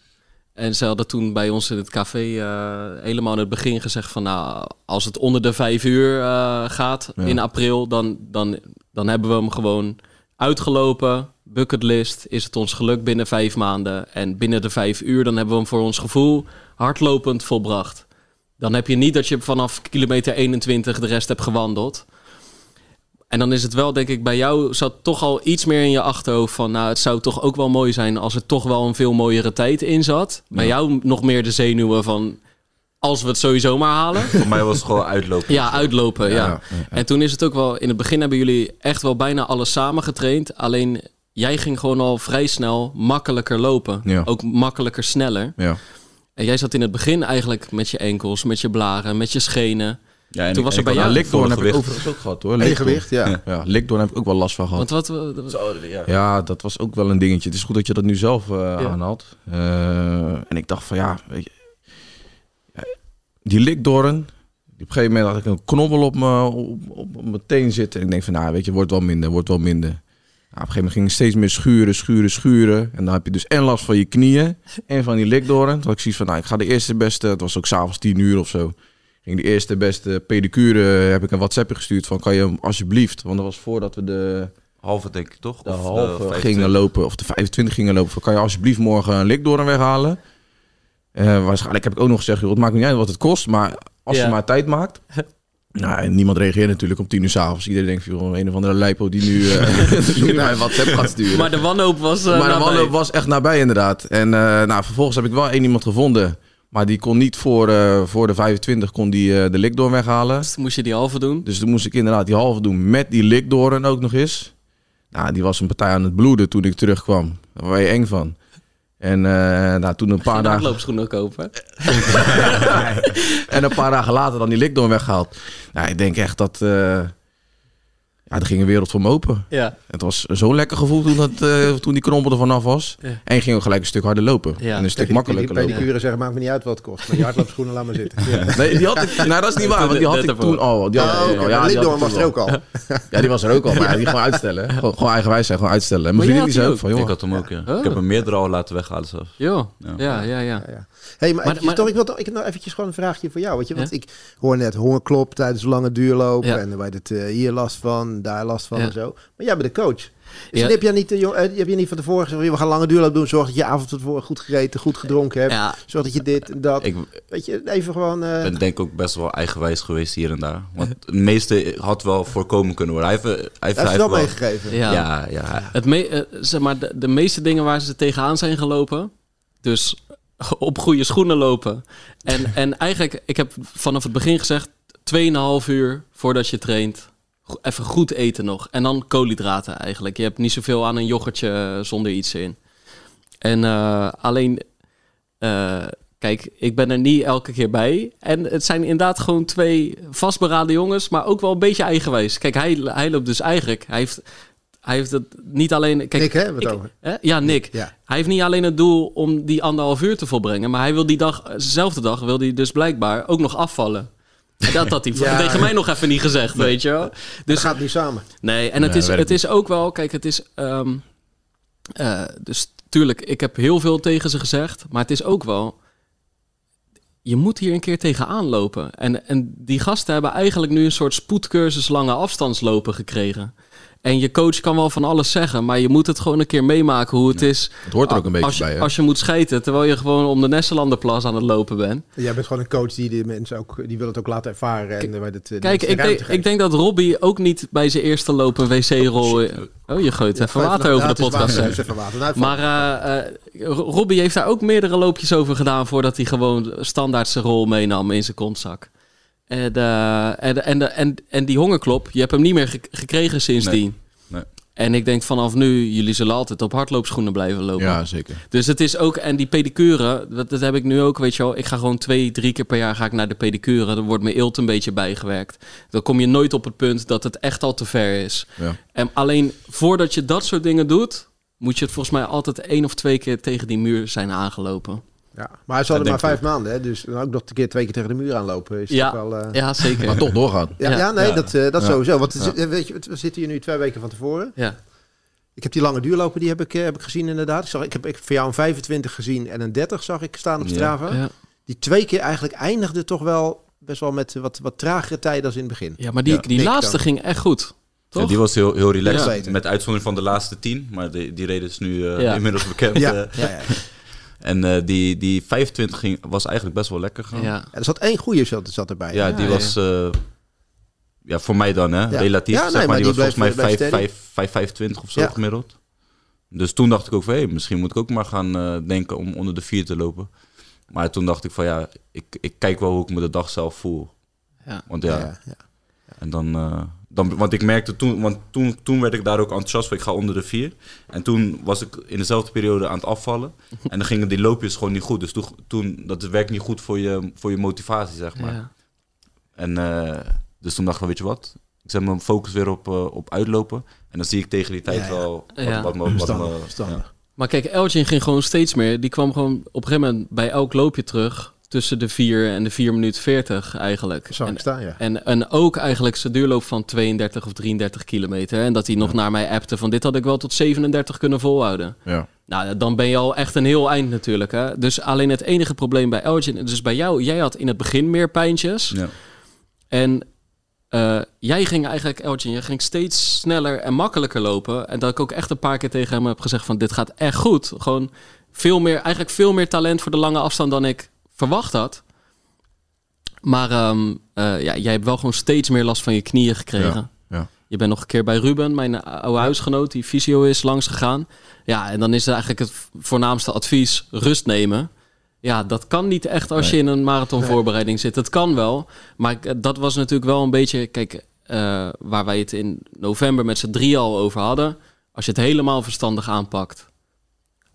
En ze hadden toen bij ons in het café uh, helemaal in het begin gezegd van... nou, als het onder de vijf uur uh, gaat in april, dan, dan, dan hebben we hem gewoon uitgelopen. Bucketlist, is het ons geluk binnen vijf maanden. En binnen de vijf uur, dan hebben we hem voor ons gevoel hardlopend volbracht. Dan heb je niet dat je vanaf kilometer 21 de rest hebt gewandeld. En dan is het wel, denk ik, bij jou zat toch al iets meer in je achterhoofd van, nou, het zou toch ook wel mooi zijn als er toch wel een veel mooiere tijd in zat. Bij jou nog meer de zenuwen van, als we het sowieso maar halen. Voor mij was het gewoon uitlopen. Ja, uitlopen, ja. En toen is het ook wel, in het begin hebben jullie echt wel bijna alles samen getraind. Alleen jij ging gewoon al vrij snel makkelijker lopen. Ook makkelijker, sneller. Ja. En jij zat in het begin eigenlijk met je enkels, met je blaren, met je schenen. Ja, en toen was er bij jou... Likdoorn heb ik overigens ook gehad hoor. Likdoorn. ja. Ja, Likdoorn heb ik ook wel last van gehad. Want wat... Zo, ja. ja, dat was ook wel een dingetje. Het is goed dat je dat nu zelf uh, aanhaalt. Uh, en ik dacht van ja, weet je... die Likdoorn... Op een gegeven moment had ik een knobbel op mijn op, op, mijn teen zitten. En ik denk van, nou, weet je, wordt wel minder, wordt wel minder. Nou, op een gegeven moment ging ik steeds meer schuren, schuren, schuren. En dan heb je dus en last van je knieën en van die likdoren. Toen had ik zoiets van, nou, ik ga de eerste beste... Het was ook s'avonds tien uur of zo ging de eerste beste pedicure, heb ik een WhatsApp gestuurd van kan je hem alsjeblieft, want dat was voordat we de halve denk ik toch? De of halve de gingen lopen of de 25 gingen lopen. Van, kan je alsjeblieft morgen een lik door hem weghalen? Uh, waarschijnlijk heb ik ook nog gezegd, joh, het maakt niet uit wat het kost, maar als je maar tijd maakt. Nou, en niemand reageert natuurlijk om tien uur s'avonds. Iedereen denkt, joh, een of andere lijpo die nu uh, naar WhatsApp gaat sturen. Maar de wanhoop was uh, Maar de wanhoop was echt nabij inderdaad. En nou, vervolgens heb ik wel één iemand gevonden maar die kon niet voor, uh, voor de 25 kon die, uh, de likdoorn weghalen. Dus moest je die halve doen? Dus toen moest ik inderdaad die halve doen met die likdoorn ook nog eens. Nou, die was een partij aan het bloeden toen ik terugkwam. Daar was je eng van. En uh, nou, toen een paar dagen... loopschoenen kopen. en een paar dagen later dan die likdoorn weggehaald. Nou, ik denk echt dat... Ja, er ging een wereld voor me open. Ja. Het was zo'n lekker gevoel toen, dat, uh, toen die knobbel er vanaf was. Ja. En ging ook gelijk een stuk harder lopen. Ja. En een stuk makkelijker lopen. Pedicure zeggen, maakt me niet uit wat het kost. Maar die hardloopschoenen, laat maar zitten. Ja. Nee, die had ik, nou, dat is niet waar, want die had ik toen al. Die had, oh, Ja, die was er ook al. Ja, die was er ook al, maar die gewoon uitstellen. Gewoon, gewoon eigenwijs zijn, gewoon uitstellen. En mijn vriendin die ook van, joh. Ik had hem ook, ja. Ik heb hem meerdere al laten weghalen zelfs. Ja, ja, ja. ja. Hey, maar, maar, toch, ik, wil toch, ik heb nog eventjes gewoon een vraagje voor jou. Weet je, want ik hoor net hongerklop tijdens lange duurloop. En waar het uh, hier last van, daar last van en zo. Maar jij bent de coach. Dus ja. heb, je niet, joh, eh, heb je niet van tevoren gezegd, we gaan lange duurloop doen. Zorg dat je avond van tevoren goed gegeten, goed gedronken hebt. Ja. Zorg dat je dit en dat. Ik, weet je, even gewoon... Uh... ben denk ik ook best wel eigenwijs geweest hier en daar. Want het meeste had wel voorkomen kunnen worden. Hij heeft, hij heeft, hij heeft wel meegegeven. Ja, ja. ja. Het me, zeg maar, de, de meeste dingen waar ze tegenaan zijn gelopen... Dus op goede schoenen lopen. En, en eigenlijk, ik heb vanaf het begin gezegd, 2,5 uur voordat je traint, even goed eten nog. En dan koolhydraten eigenlijk. Je hebt niet zoveel aan een yoghurtje zonder iets in. En alleen, kijk, ik ben er niet elke keer bij. En het zijn inderdaad gewoon twee vastberaden jongens, maar ook wel een beetje eigenwijs. Kijk, hij, hij loopt dus eigenlijk, hij heeft hij heeft het niet alleen. Kijk, Nick, hè? Wat over? Hè? Ja, Nick. Ja. Hij heeft niet alleen het doel om die anderhalf uur te volbrengen, maar hij wil die dag, dezelfde dag, wil hij dus blijkbaar ook nog afvallen. En dat had hij ja. tegen mij nog even niet gezegd, weet je wel. Dus dat gaat niet samen. Nee, en het, is, het is ook wel, kijk, het is. Um, uh, dus tuurlijk, ik heb heel veel tegen ze gezegd, maar het is ook wel. Je moet hier een keer tegenaan lopen. En, en die gasten hebben eigenlijk nu een soort spoedcursus lange afstandslopen gekregen. En je coach kan wel van alles zeggen, maar je moet het gewoon een keer meemaken hoe het is. Het hoort er ook een beetje als je, bij. Hè? Als je moet scheten terwijl je gewoon om de Nesselanderplas aan het lopen bent. Jij bent gewoon een coach die de mensen ook, die wil het ook laten ervaren. En waar het, Kijk, ik denk, ik denk dat Robbie ook niet bij zijn eerste lopen wc-rol. Oh, oh, je gooit even water over de podcast. Nou, maar uh, Robbie heeft daar ook meerdere loopjes over gedaan voordat hij gewoon standaard zijn rol meenam in zijn kontzak. En, uh, en, en, en, en die hongerklop, je hebt hem niet meer gekregen sindsdien. Nee. En ik denk vanaf nu, jullie zullen altijd op hardloopschoenen blijven lopen. Ja, zeker. Dus het is ook, en die pedicure, dat, dat heb ik nu ook, weet je wel. Ik ga gewoon twee, drie keer per jaar ga ik naar de pedicure. Dan wordt mijn eelt een beetje bijgewerkt. Dan kom je nooit op het punt dat het echt al te ver is. Ja. En alleen voordat je dat soort dingen doet, moet je het volgens mij altijd één of twee keer tegen die muur zijn aangelopen. Ja, maar hij zal er maar vijf maanden, hè? dus dan ook nog een keer twee keer tegen de muur aanlopen. Is ja, wel, uh... ja, zeker. maar toch doorgaan. Ja, ja. nee, dat, uh, dat sowieso. Want weet je, we zitten hier nu twee weken van tevoren. Ja. Ik heb die lange duurlopen, die heb ik, heb ik gezien inderdaad. Ik, zag, ik heb ik voor jou een 25 gezien en een 30 zag ik staan op Strava. Die twee keer eigenlijk eindigde toch wel best wel met wat, wat tragere tijden als in het begin. Ja, maar die, die laatste ging echt goed. Ja, die was heel, heel relaxed. Met uitzondering van de laatste tien. Maar die, die reden is nu inmiddels bekend. ja. En uh, die, die 25 ging, was eigenlijk best wel lekker gaan. Ja. er zat één goede zat, zat erbij. Ja, die was... Uh, ja, voor mij dan, hè. Relatief, ja, nee, zeg maar. Die, die was volgens mij 5, 5, 5, 25 of zo gemiddeld. Dus toen dacht ik ook van, hé, misschien moet ik ook maar gaan uh, denken om onder de 4 te lopen. Maar toen dacht ik van, ja, ik, ik kijk wel hoe ik me de dag zelf voel. Ja. Want ja, en dan dan, want ik merkte toen, want toen, toen werd ik daar ook enthousiast van, ik ga onder de vier. En toen was ik in dezelfde periode aan het afvallen. en dan gingen die loopjes gewoon niet goed. Dus toen, toen dat werkt niet goed voor je, voor je motivatie, zeg maar. Ja. En uh, dus toen dacht ik, weet je wat? Ik zet mijn focus weer op, uh, op uitlopen. En dan zie ik tegen die tijd ja, wel wat, wat, wat, wat, Maar kijk, Elgin ging gewoon steeds meer. Die kwam gewoon op een gegeven moment bij elk loopje terug tussen de 4 en de 4 minuten 40 eigenlijk. Zou en, staan, ja. En, en ook eigenlijk zijn duurloop van 32 of 33 kilometer. En dat hij nog naar mij appte van dit had ik wel tot 37 kunnen volhouden. Ja. Nou, dan ben je al echt een heel eind natuurlijk. Hè? Dus alleen het enige probleem bij Elgin, dus bij jou, jij had in het begin meer pijntjes. Ja. En uh, jij ging eigenlijk, Elgin, je ging steeds sneller en makkelijker lopen. En dat ik ook echt een paar keer tegen hem heb gezegd van dit gaat echt goed. Gewoon veel meer, eigenlijk veel meer talent voor de lange afstand dan ik verwacht had. Maar um, ja, jij hebt wel gewoon steeds meer last van je knieën gekregen. Ja, Je bent nog een keer bij Ruben, mijn oude huisgenoot, die fysio is, langs gegaan. Ja, en dan is het eigenlijk het voornaamste advies rust nemen. Ja, dat kan niet echt als je in een marathonvoorbereiding zit. Het kan wel, maar dat was natuurlijk wel een beetje... Kijk, uh, waar wij het in november met z'n drie al over hadden. Als je het helemaal verstandig aanpakt,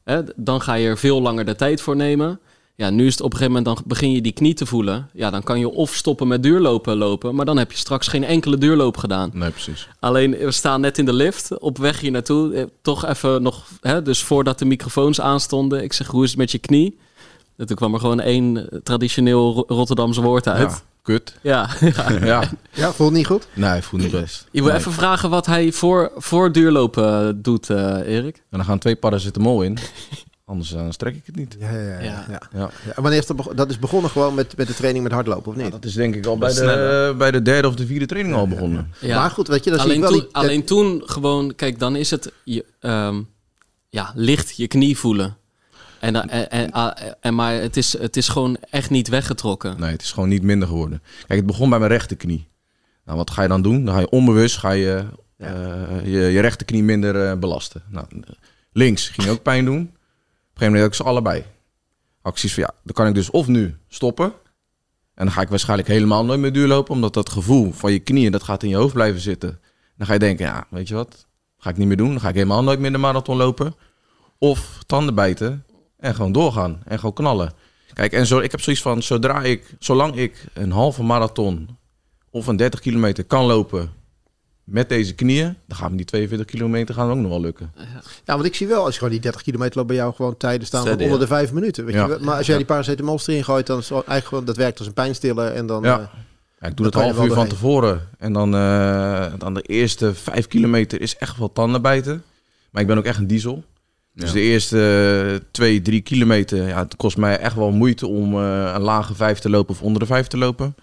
hè, dan ga je er veel langer de tijd voor nemen. Ja, nu is het op een gegeven moment, dan begin je die knie te voelen. Ja, dan kan je of stoppen met duurlopen lopen, maar dan heb je straks geen enkele duurloop gedaan. Nee, precies. Alleen, we staan net in de lift, op weg hier naartoe. Eh, toch even nog, hè, dus voordat de microfoons aanstonden. Ik zeg, hoe is het met je knie? En toen kwam er gewoon één traditioneel Rotterdamse woord uit. Ja, kut. Ja. ja. ja. voelt niet goed? Nee, voelt niet best. Je wil even vragen wat hij voor, voor duurlopen doet, uh, Erik. En dan gaan twee paracetamol in. Anders dan strek ik het niet. Ja, ja, ja. ja. ja. ja. wanneer is dat, dat is begonnen gewoon met, met de training met hardlopen, of niet? dat is denk ik al bij de, bij de derde of de vierde training al begonnen. Ja. Maar goed, weet je, dat alleen, zie wel toen, alleen toen gewoon, kijk, dan is het je, um, ja, licht je knie voelen. En, en, en, en, maar het is, het is gewoon echt niet weggetrokken. Nee, het is gewoon niet minder geworden. Kijk, het begon bij mijn rechterknie. Nou, wat ga je dan doen? Dan ga je onbewust ga je, uh, je, je rechterknie minder uh, belasten. Nou, links ging ook pijn doen gegeven moment ik ze allebei. Acties van ja, dan kan ik dus of nu stoppen. En dan ga ik waarschijnlijk helemaal nooit meer duurlopen, omdat dat gevoel van je knieën, dat gaat in je hoofd blijven zitten. Dan ga je denken, ja, weet je wat, ga ik niet meer doen. Dan ga ik helemaal nooit meer de marathon lopen. Of tanden bijten en gewoon doorgaan en gewoon knallen. Kijk, en zo, ik heb zoiets van, zodra ik, zolang ik een halve marathon of een 30 kilometer kan lopen met deze knieën, dan gaan we die 42 kilometer gaan ook nog wel lukken. Ja, want ik zie wel, als je gewoon die 30 kilometer loopt bij jou gewoon tijden staan onder de 5 minuten. Weet je? Maar als jij die paracetamol erin gooit, dan is eigenlijk gewoon, dat werkt als een pijnstiller en dan... Ja. Uh, ja ik doe het half uur van tevoren. En dan, uh, dan de eerste 5 kilometer is echt wel tandenbijten. Maar ik ben ook echt een diesel. Dus de eerste 2, 3 kilometer, ja, het kost mij echt wel moeite om uh, een lage 5 te lopen of onder de 5 te lopen.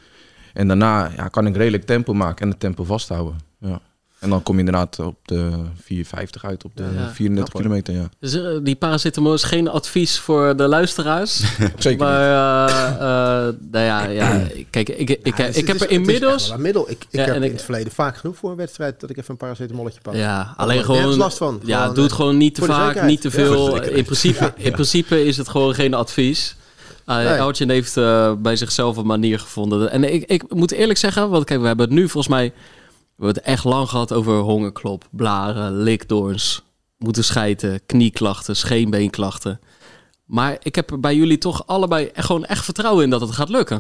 En daarna ja, kan ik redelijk tempo maken en het tempo vasthouden. Ja. En dan kom je inderdaad op de 450 uit, op de 34 kilometer. Ja. Dus uh, die paracetamol is geen advies voor de luisteraars. Zeker maar, uh, nou ja, ja, kijk, ik, ik, ik, ik heb er inmiddels... Een middel. Ik, ik heb in het verleden vaak genoeg voor een wedstrijd dat ik even een paracetamolletje pak. Ja, alleen gewoon... last van. Ja, gewoon, doe het gewoon niet te vaak, niet te veel. in, principe, in principe is het gewoon geen advies. Uh, heeft uh, bij zichzelf een manier gevonden. En ik, ik moet eerlijk zeggen, want kijk, we hebben het nu volgens mij... We hebben het echt lang gehad over hongerklop, blaren, likdoorns, moeten schijten, knieklachten, scheenbeenklachten. Maar ik heb bij jullie toch allebei gewoon echt vertrouwen in dat het gaat lukken.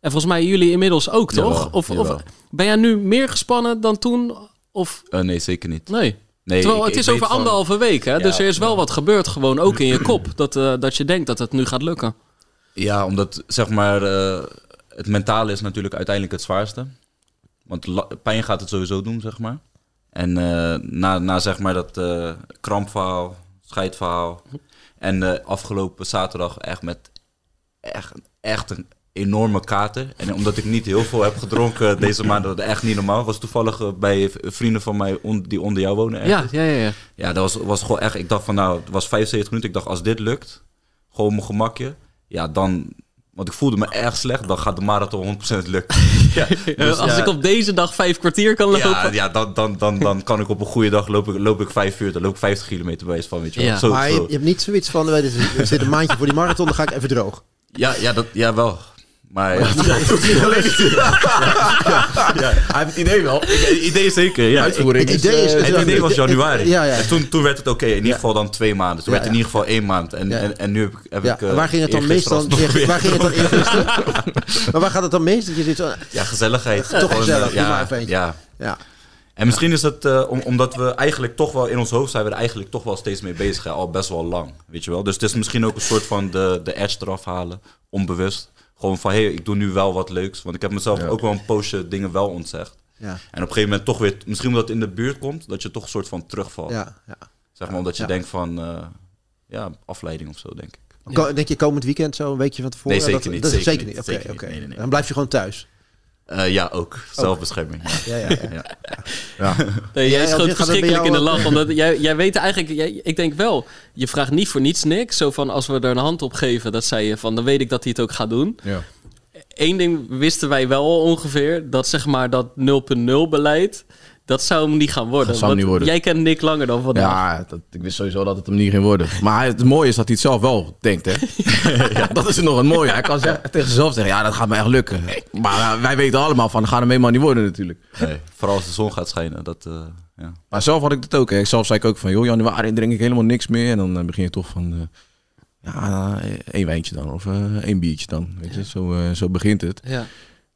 En volgens mij jullie inmiddels ook, toch? of, of, ben jij nu meer gespannen dan toen? Of... Uh, nee, zeker niet. Nee. Nee, Terwijl het is over anderhalve week, hè? dus er is wel wat gebeurd, gewoon ook in je kop. Dat, uh, dat je denkt dat het nu gaat lukken. Ja, omdat zeg maar, uh, het mentale is natuurlijk uiteindelijk het zwaarste. Want pijn gaat het sowieso doen, zeg maar. En uh, na, na zeg maar dat uh, krampverhaal, scheidverhaal. En uh, afgelopen zaterdag echt met echt, echt een enorme kater. En omdat ik niet heel veel heb gedronken deze maand, dat echt niet normaal. was toevallig bij vrienden van mij on, die onder jou wonen. Ja, ja, ja, ja. Ja, dat was, was gewoon echt... Ik dacht van nou, het was 75 minuten. Ik dacht als dit lukt, gewoon mijn gemakje. Ja, dan, want ik voelde me erg slecht, dan gaat de marathon 100% lukken. ja, dus, Als ik op deze dag vijf kwartier kan lopen. Ja, ja dan, dan, dan, dan kan ik op een goede dag lopen, loop ik vijf uur, dan loop ik 50 kilometer bij van, weet je wel. Zo, maar je, je, hebt niet zoiets van, er zit een maandje voor die marathon, dan ga ik even droog. Ja, ja, dat, ja wel. Maar ja, ja, Hij heeft het idee wel. Het idee zeker, ja. Uitvoering. Het idee, is, het idee was januari. Ja, ja. En toen, toen werd het oké. in ieder geval dan twee maanden. Toen werd het in ieder geval één maand. En, en, en nu heb, heb ik... Uh, waar ging het dan meestal... Waar ging het dan eergisteren? maar waar gaat het dan meest? Dat je zo, ja, gezelligheid. Toch Gewoon, gezellig. Ja, ja. ja. En misschien is het uh, om, omdat we eigenlijk toch wel in ons hoofd zijn we er eigenlijk toch wel steeds mee bezig, al best wel lang, weet je wel. Dus het is misschien ook een soort van de, de edge eraf halen, onbewust. Gewoon van, hé, hey, ik doe nu wel wat leuks. Want ik heb mezelf ook wel een poosje dingen wel ontzegd. Ja. En op een gegeven moment toch weer, misschien omdat het in de buurt komt, dat je toch een soort van terugvalt. Ja, ja. Zeg maar omdat je denkt van, uh, ja, afleiding of zo, denk ik. Denk je komend weekend zo een weekje van tevoren? Nee, zeker niet. Dat, zeker, zeker, niet. Oké, oké. Nee, nee, Dan blijf je gewoon thuis. Uh, ja, ook. Zelfbescherming. Ja, ja, ja. ja. ja. Nee, jij schoot verschrikkelijk in de lach. Omdat jij, jij weet eigenlijk... Jij, ik denk wel, je vraagt niet voor niets niks. Zo van, als we er een hand op geven, dat zei je van... dan weet ik dat hij het ook gaat doen. Ja. Eén ding wisten wij wel ongeveer. Dat zeg maar dat 0.0 beleid... Dat zou hem niet gaan worden. Dat zou niet worden. Jij kent Nick langer dan vandaag. Ja, dat, ik wist sowieso dat het hem niet ging worden. Maar het mooie is dat hij het zelf wel denkt. Hè? ja, dat is nog een mooie. Hij kan zeggen, tegen zichzelf zeggen, ja, dat gaat me echt lukken. Maar uh, wij weten allemaal van, dat gaat hem helemaal niet worden natuurlijk. Nee, vooral als de zon gaat schijnen. Dat, uh, ja. Maar zelf had ik het ook. Hè. Zelf zei ik ook van, joh, januari drink ik helemaal niks meer. En dan uh, begin je toch van, ja, één wijntje dan. Of één biertje dan. Weet je? Zo, zo begint het. Ja.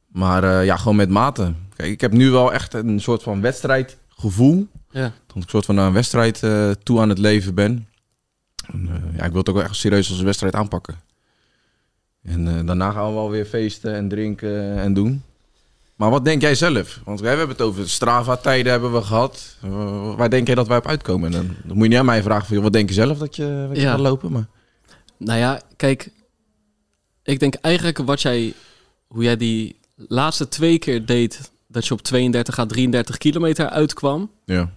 Maar ja, gewoon met mate. Kijk, ik heb nu wel echt een soort van wedstrijdgevoel. Ja. Dat ik een soort van naar een wedstrijd uh, toe aan het leven ben. En, uh, ja, ik wil het ook wel echt serieus als een wedstrijd aanpakken. En uh, daarna gaan we wel weer feesten en drinken en doen. Maar wat denk jij zelf? Want wij hebben het over Strava-tijden hebben we gehad. waar denk jij dat wij op uitkomen? En dan, dan moet je niet aan mij vragen, van, wat denk je zelf dat je, wat je ja. gaat lopen? Maar... Nou ja, kijk. Ik denk eigenlijk wat jij, hoe jij die laatste twee keer deed dat je op 32 à 33 kilometer uitkwam. Ja.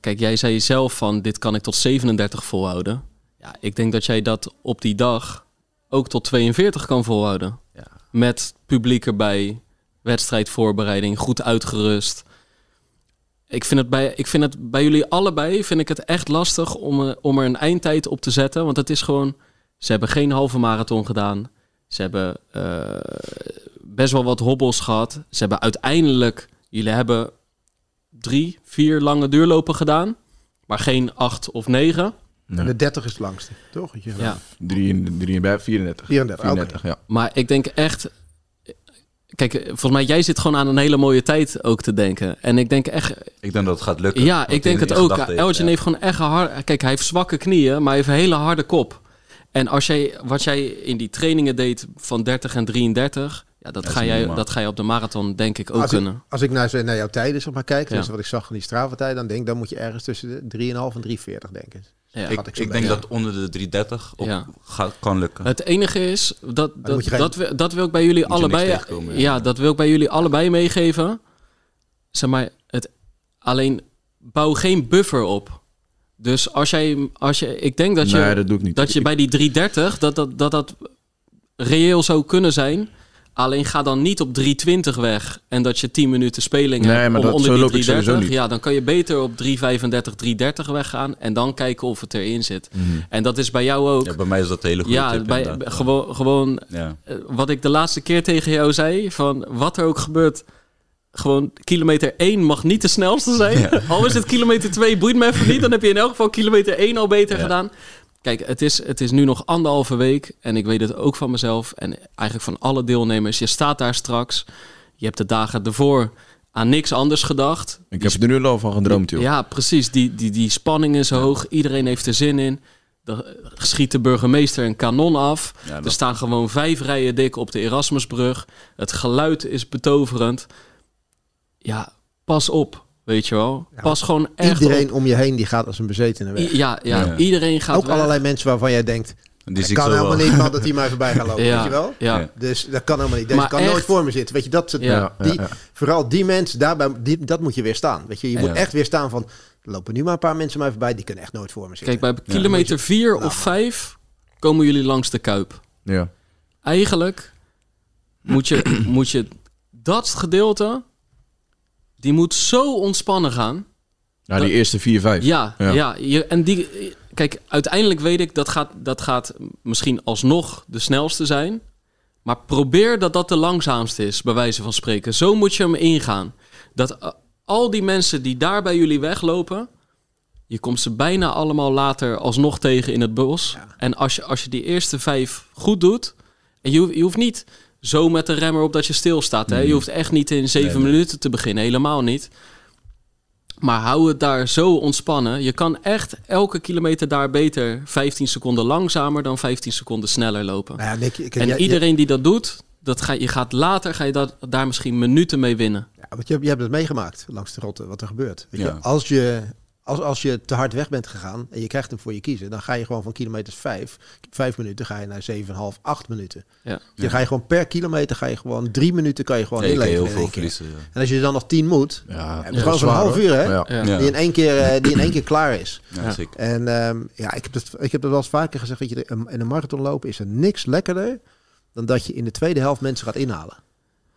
Kijk, jij zei zelf van dit kan ik tot 37 volhouden. Ja, ik denk dat jij dat op die dag ook tot 42 kan volhouden. Ja. Met publiek erbij, wedstrijdvoorbereiding, goed uitgerust. Ik vind, het bij, ik vind het bij jullie allebei vind ik het echt lastig om, om er een eindtijd op te zetten. Want het is gewoon, ze hebben geen halve marathon gedaan. Ze hebben best wel wat hobbels gehad. Ze hebben uiteindelijk, jullie hebben drie, vier lange duurlopen gedaan, maar geen acht of negen. De 30 is het langste, toch? Ja. 34. 34. 34, ja. Maar ik denk echt... Kijk, volgens mij, jij zit gewoon aan een hele mooie tijd ook te denken. En ik denk echt... Ik denk dat het gaat lukken. Ja, ik denk het ook. Elgin heeft gewoon echt hard... Kijk, hij heeft zwakke knieën, maar hij heeft een hele harde kop. En als jij, wat jij in die trainingen deed van 30 en 33... Ja, dat, ga jij, dat ga je op de marathon denk ik ook als kunnen. Ik, als ik naar, naar jouw tijden zeg maar, kijk, dus wat ik zag van die Strava-tijd, dan denk ik, dan moet je ergens tussen de 3,5 en 3,40 denken. Ja. Ik, ik, denk dat onder de 330 op gaat, kan lukken. Het enige is, dat, dat, dat, wil, dat wil ik bij jullie allebei... Ja. dat wil ik bij jullie allebei meegeven. Zeg maar, het, alleen bouw geen buffer op. Dus als jij, als je, ik denk dat je, nee, dat, doe ik niet. dat je bij die 330, dat dat, dat, dat reëel zou kunnen zijn. Alleen ga dan niet op 320 weg en dat je 10 minuten speling nee, hebt maar om dat, onder die 330. Ja, dan kan je beter op 335, 330 weggaan en dan kijken of het erin zit. Mhm. En dat is bij jou ook. Ja, bij mij is dat hele goed. Ja, bij, gewoon, gewoon ja. Eh, wat ik de laatste keer tegen jou zei, van wat er ook gebeurt, gewoon kilometer 1 mag niet de snelste zijn. Ja. Al is het kilometer 2, boeit me even niet. Dan heb je in elk geval kilometer 1 al beter gedaan. Kijk, het is, het is nu nog anderhalve week en ik weet het ook van mezelf en eigenlijk van alle deelnemers. Je staat daar straks, je hebt de dagen ervoor aan niks anders gedacht. Ik heb er nu al van gedroomd, joh. Ja, precies. Die, die, die spanning is hoog, iedereen heeft er zin in. Dan schiet de burgemeester een kanon af. Er staan gewoon vijf rijen dik op de Erasmusbrug. Het geluid is betoverend. Ja, pas op. Weet je wel? Pas gewoon echt Iedereen om je heen die gaat als een bezetene weg. Ja, ja, iedereen gaat Ook allerlei mensen waarvan jij denkt... Die kan helemaal niet, man, dat die mij voorbij gaan lopen, weet je wel? Ja. Dus dat kan helemaal niet. Deze kan nooit voor me zitten. Weet je, dat, ja, die, vooral die mensen, daarbij, die, dat moet je weer staan. Weet je, je moet echt weer staan van... Er lopen nu maar een paar mensen mij voorbij, die kunnen echt nooit voor me zitten. Kijk, bij kilometer 4 of 5 komen jullie langs de Kuip. Ja. Eigenlijk moet je, moet je dat gedeelte die moet zo ontspannen gaan. Nou, die eerste vier, vijf. Ja, ja. je, en die... Kijk, uiteindelijk weet ik, dat gaat, dat gaat misschien alsnog de snelste zijn. Maar probeer dat dat de langzaamste is, bij wijze van spreken. Zo moet je hem ingaan. Dat eh, al die mensen die daar bij jullie weglopen... Je komt ze bijna allemaal later alsnog tegen in het bos. En als je, als je die eerste vijf goed doet... En je, je hoeft niet zo met de remmer op dat je stilstaat. Hè? Je mm. hoeft echt niet in zeven minuten te beginnen, helemaal niet. Maar hou het daar zo ontspannen. Je kan echt elke kilometer daar beter 15 seconden langzamer dan 15 seconden sneller lopen. Nou ja, en iedereen die dat doet, dat ga, je gaat later ga je dat, daar misschien minuten mee winnen. Ja, want je, je hebt het meegemaakt langs de rotte, wat er gebeurt. Weet je, als je als, als je te hard weg bent gegaan en je krijgt hem voor je kiezen, dan ga je gewoon van kilometers 5, 5 minuten ga je naar 7,5, 8 minuten. Ja. Dan ga je gewoon per kilometer ga je gewoon drie minuten kan je gewoon ja, inleveren. Heel veel verliezen, ja. En als je dan nog 10 moet, ja, ja gewoon zo'n half uur hè, die in één keer uh, die in één keer klaar is. Ja, En um, ja, ik heb het ik heb het wel eens vaker gezegd, dat je in een marathon lopen is er niks lekkerder dan dat je in de tweede helft mensen gaat inhalen.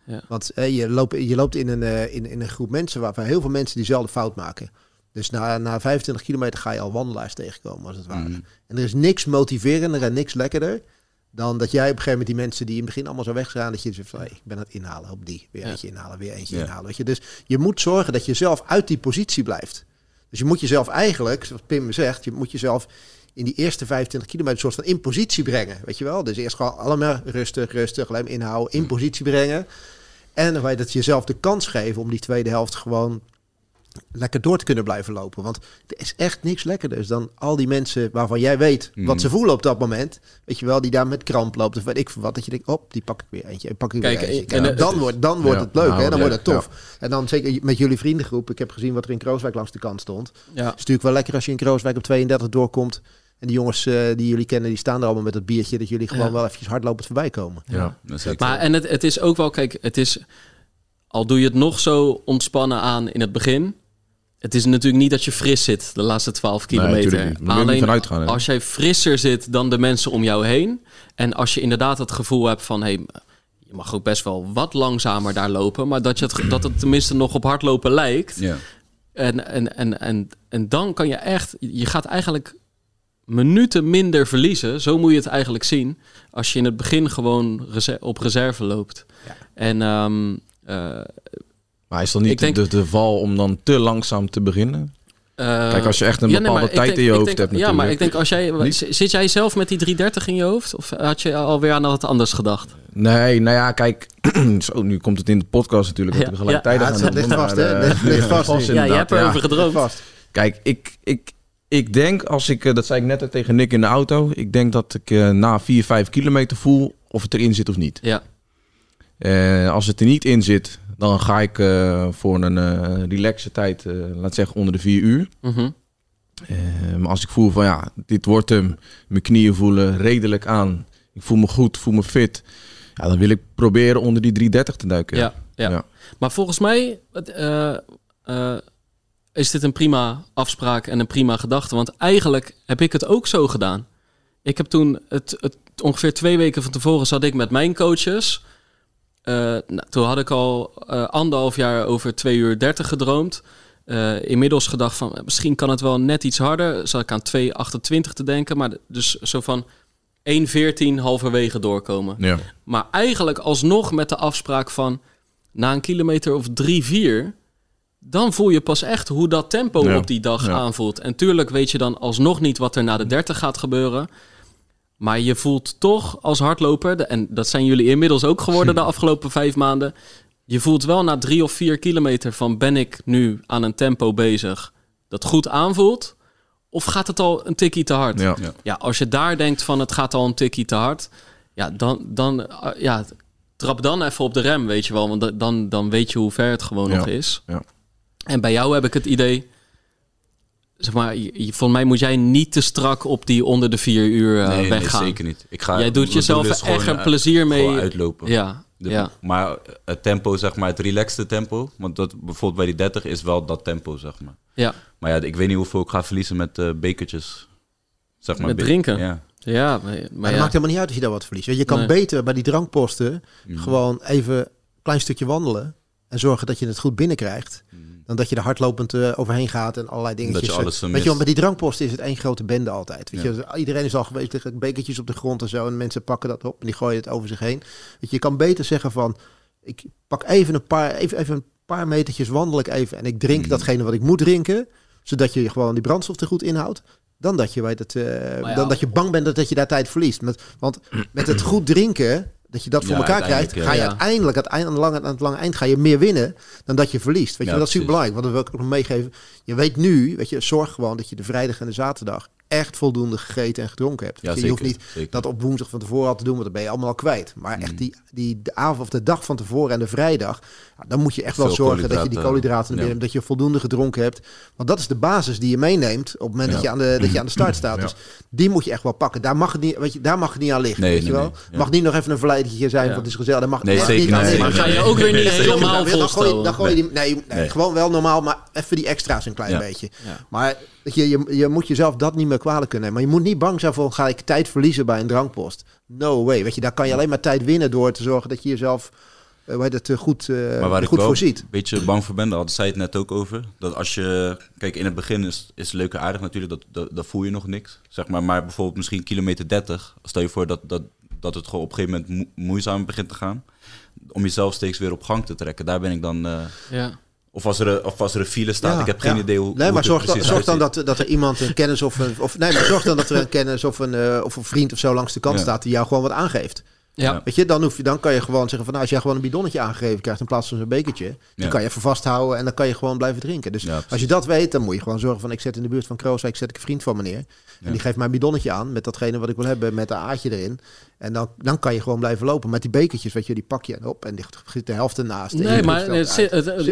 Ja. Want uh, je, loopt, je loopt in een, uh, in, in een groep mensen waarvan heel veel mensen diezelfde fout maken. Dus na, na 25 kilometer ga je al wandelaars tegenkomen, als het ware. Mhm. En er is niks motiverender en niks lekkerder dan dat jij op een gegeven moment die mensen die in het begin allemaal zo weggaan, dat je zegt van, hey, ik ben aan het inhalen op die, weer eentje inhalen, weer eentje inhalen. Weet je? Dus je moet zorgen dat je zelf uit die positie blijft. Dus je moet jezelf eigenlijk, zoals Pim zegt, je moet jezelf in die eerste 25 kilometer soort van in positie brengen. Weet je wel? Dus eerst gewoon allemaal rustig, rustig, alleen inhouden, in mhm. positie brengen. En dan wij dat jezelf de kans geven om die tweede helft gewoon lekker door te kunnen blijven lopen. Want er is echt niks lekkerder dan al die mensen waarvan jij weet wat ze mm. voelen op dat moment. Weet je wel, die daar met kramp loopt of weet ik wat. Dat je denkt, op, die pak ik weer eentje. Pak ik Kijk, weer eentje. En, dan, wordt, dan wordt het leuk, hè? Nou, dan wordt het tof. En dan zeker met jullie vriendengroep. Ik heb gezien wat er in Krooswijk langs de kant stond. Ja. Het is natuurlijk wel lekker als je in Krooswijk op 32 doorkomt. En die jongens uh, die jullie kennen, die staan er allemaal met dat biertje. Dat jullie gewoon wel eventjes hardlopend voorbij komen. Ja, maar en het, het is ook wel, kijk, het is... Al doe je het nog zo ontspannen aan in het begin het is natuurlijk niet dat je fris zit de laatste 12 kilometer. Nee, Alleen uitgaan, als jij frisser zit dan de mensen om jou heen. En als je inderdaad het gevoel hebt van hey, je mag ook best wel wat langzamer daar lopen. Maar dat, je het, dat het tenminste nog op hardlopen lijkt. Ja. En, en, en, en, en dan kan je echt, je gaat eigenlijk minuten minder verliezen. Zo moet je het eigenlijk zien. Als je in het begin gewoon op reserve loopt. Ja. En, um, maar is dan niet denk, de, de val om dan te langzaam te beginnen? Uh, Kijk, als je echt een bepaalde tijd in je hoofd hebt Ja, maar ik denk als jij... Zit jij zelf met die 330 in je hoofd? Of had je alweer aan wat anders gedacht? Nee, nou ja, kijk... zo, nu komt het in de podcast natuurlijk. Ja, we gelijktijdig ja, het ligt vast, hè? Ligt vast, Ja, je hebt erover gedroomd. Kijk, ik, ik, ik denk als ik... Eh, dat zei ik net tegen Nick in de auto. Ik denk dat ik uh, na 4, 5 kilometer voel of het erin zit of niet. Ja. Uh, als het er niet in zit, dan ga ik uh, voor een uh, relaxe tijd, uh, laat zeggen onder de vier uur. Mm -hmm. maar als ik voel van ja, dit wordt hem, mijn knieën voelen redelijk aan, ik voel me goed, voel me fit, ja, dan wil ik proberen onder die 330 te duiken. Ja, ja. ja. maar volgens mij is dit een prima afspraak en een prima gedachte, want eigenlijk heb ik het ook zo gedaan. Ik heb toen het, het ongeveer twee weken van tevoren zat ik met mijn coaches uh, nou, toen had ik al uh, anderhalf jaar over 2 uur 30 gedroomd. Uh, inmiddels gedacht van misschien kan het wel net iets harder. Zat ik aan 2,28 te denken. Maar dus zo van 1,14 halverwege doorkomen. Ja. Maar eigenlijk alsnog met de afspraak van na een kilometer of 3, 4... dan voel je pas echt hoe dat tempo op die dag aanvoelt. En tuurlijk weet je dan alsnog niet wat er na de 30 gaat gebeuren... Maar je voelt toch als hardloper, en dat zijn jullie inmiddels ook geworden de afgelopen vijf maanden. Je voelt wel na drie of vier kilometer van ben ik nu aan een tempo bezig dat goed aanvoelt? Of gaat het al een tikkie te hard? Ja. ja, als je daar denkt van het gaat al een tikkie te hard, ja, dan, dan eh, ja, trap dan even op de rem, weet je wel. Want dan, dan weet je hoe ver het gewoon nog is. Ja. En bij jou heb ik het idee zeg maar, volgens mij moet jij niet te strak op die onder de vier uur uh, nee, weggaan. Nee, zeker niet. Ik ga, jij doet jezelf echt een plezier mee. uitlopen. Ja, ja. Maar het tempo, zeg maar, het relaxte tempo. Want dat, bijvoorbeeld bij die 30 is wel dat tempo, zeg maar. Ja. Maar ja, ik weet niet hoeveel ik ga verliezen met uh, bekertjes. Zeg maar, met drinken? Ja. Ja, maar, maar, ja. maakt helemaal niet uit als je daar wat verliest. Je kan beter bij die drankposten mm. gewoon even een klein stukje wandelen. En zorgen dat je het goed binnenkrijgt. Mm dan dat je er hardlopend uh, overheen gaat en allerlei dingetjes. Dat je alles weet je, want bij die drankposten is het één grote bende altijd. Weet je, iedereen is al geweest tegen bekertjes op de grond en zo. En mensen pakken dat op en die gooien het over zich heen. Weet je, je kan beter zeggen van, ik pak even een paar, even, even een paar metertjes wandel ik even en ik drink mm. datgene wat ik moet drinken, zodat je gewoon die brandstof er goed inhoudt. Dan dat je, weet het, uh, dan dat je bang bent dat, dat je daar tijd verliest. Met, want met het goed drinken dat je dat voor elkaar krijgt, ga je uiteindelijk aan het, lange, aan het lange eind ga je meer winnen dan dat je verliest. Weet je, dat is super belangrijk. Want dat wil ik ook nog meegeven. Je weet nu, weet je, zorg gewoon dat je de vrijdag en de zaterdag echt voldoende gegeten en gedronken hebt. je, hoeft niet dat op woensdag van tevoren al te doen, want dan ben je allemaal al kwijt. Maar echt mm. die, die de avond of de dag van tevoren en de vrijdag, dan moet je echt wel zorgen dat je die koolhydraten ja. dat je voldoende gedronken hebt. Want dat is de basis die je meeneemt op het moment dat, je aan de, dat je aan de start staat. Dus die moet je echt wel pakken. Daar mag het niet, weet je, daar mag het niet aan liggen. Nee, weet je wel? Mag niet nog even een verleidertje zijn, want het is gezellig. Dat mag, nee, zeker niet. Maar ga je ook weer niet helemaal volstellen. Dan gooi je, nee, nee, gewoon wel normaal, maar even die extra's een klein beetje. Maar je, je, je moet jezelf dat niet meer kwalijk kunnen nemen. Maar je moet niet bang zijn voor, ga ik tijd verliezen bij een drankpost? No way. Weet je, daar kan je alleen maar tijd winnen door te zorgen dat je jezelf uh, het uh, goed, uh, maar waar goed ik voorziet. een beetje bang voor ben, daar zei het net ook over. Dat als je, kijk, in het begin is, is het leuk en aardig natuurlijk, dat, dat, dat voel je nog niks. Zeg maar, maar bijvoorbeeld misschien kilometer 30, stel je voor dat, dat, dat het gewoon op een gegeven moment moeizaam begint te gaan. Om jezelf steeds weer op gang te trekken. Daar ben ik dan. ja. Of als er, een, of als er een file staat. ik heb geen idee hoe. Nee, maar zorg, dan, zorg dan dat, dat er iemand een kennis of een. Of, nee, maar zorg dan dat er een kennis of een, uh, of een vriend of zo langs de kant staat die jou gewoon wat aangeeft. Ja. Weet je, dan, hoef je, dan kan je gewoon zeggen van nou, als jij gewoon een bidonnetje aangegeven krijgt in plaats van zo'n bekertje, dan kan je even vasthouden en dan kan je gewoon blijven drinken. Dus als je dat weet, dan moet je gewoon zorgen van ik zet in de buurt van Krooswijk, zet ik een vriend van meneer. En die geeft mij een bidonnetje aan met datgene wat ik wil hebben, met een aardje erin. En dan, dan kan je gewoon blijven lopen. Met die bekertjes, weet je, die pak je op en zit de helft ernaast. Nee, maar het,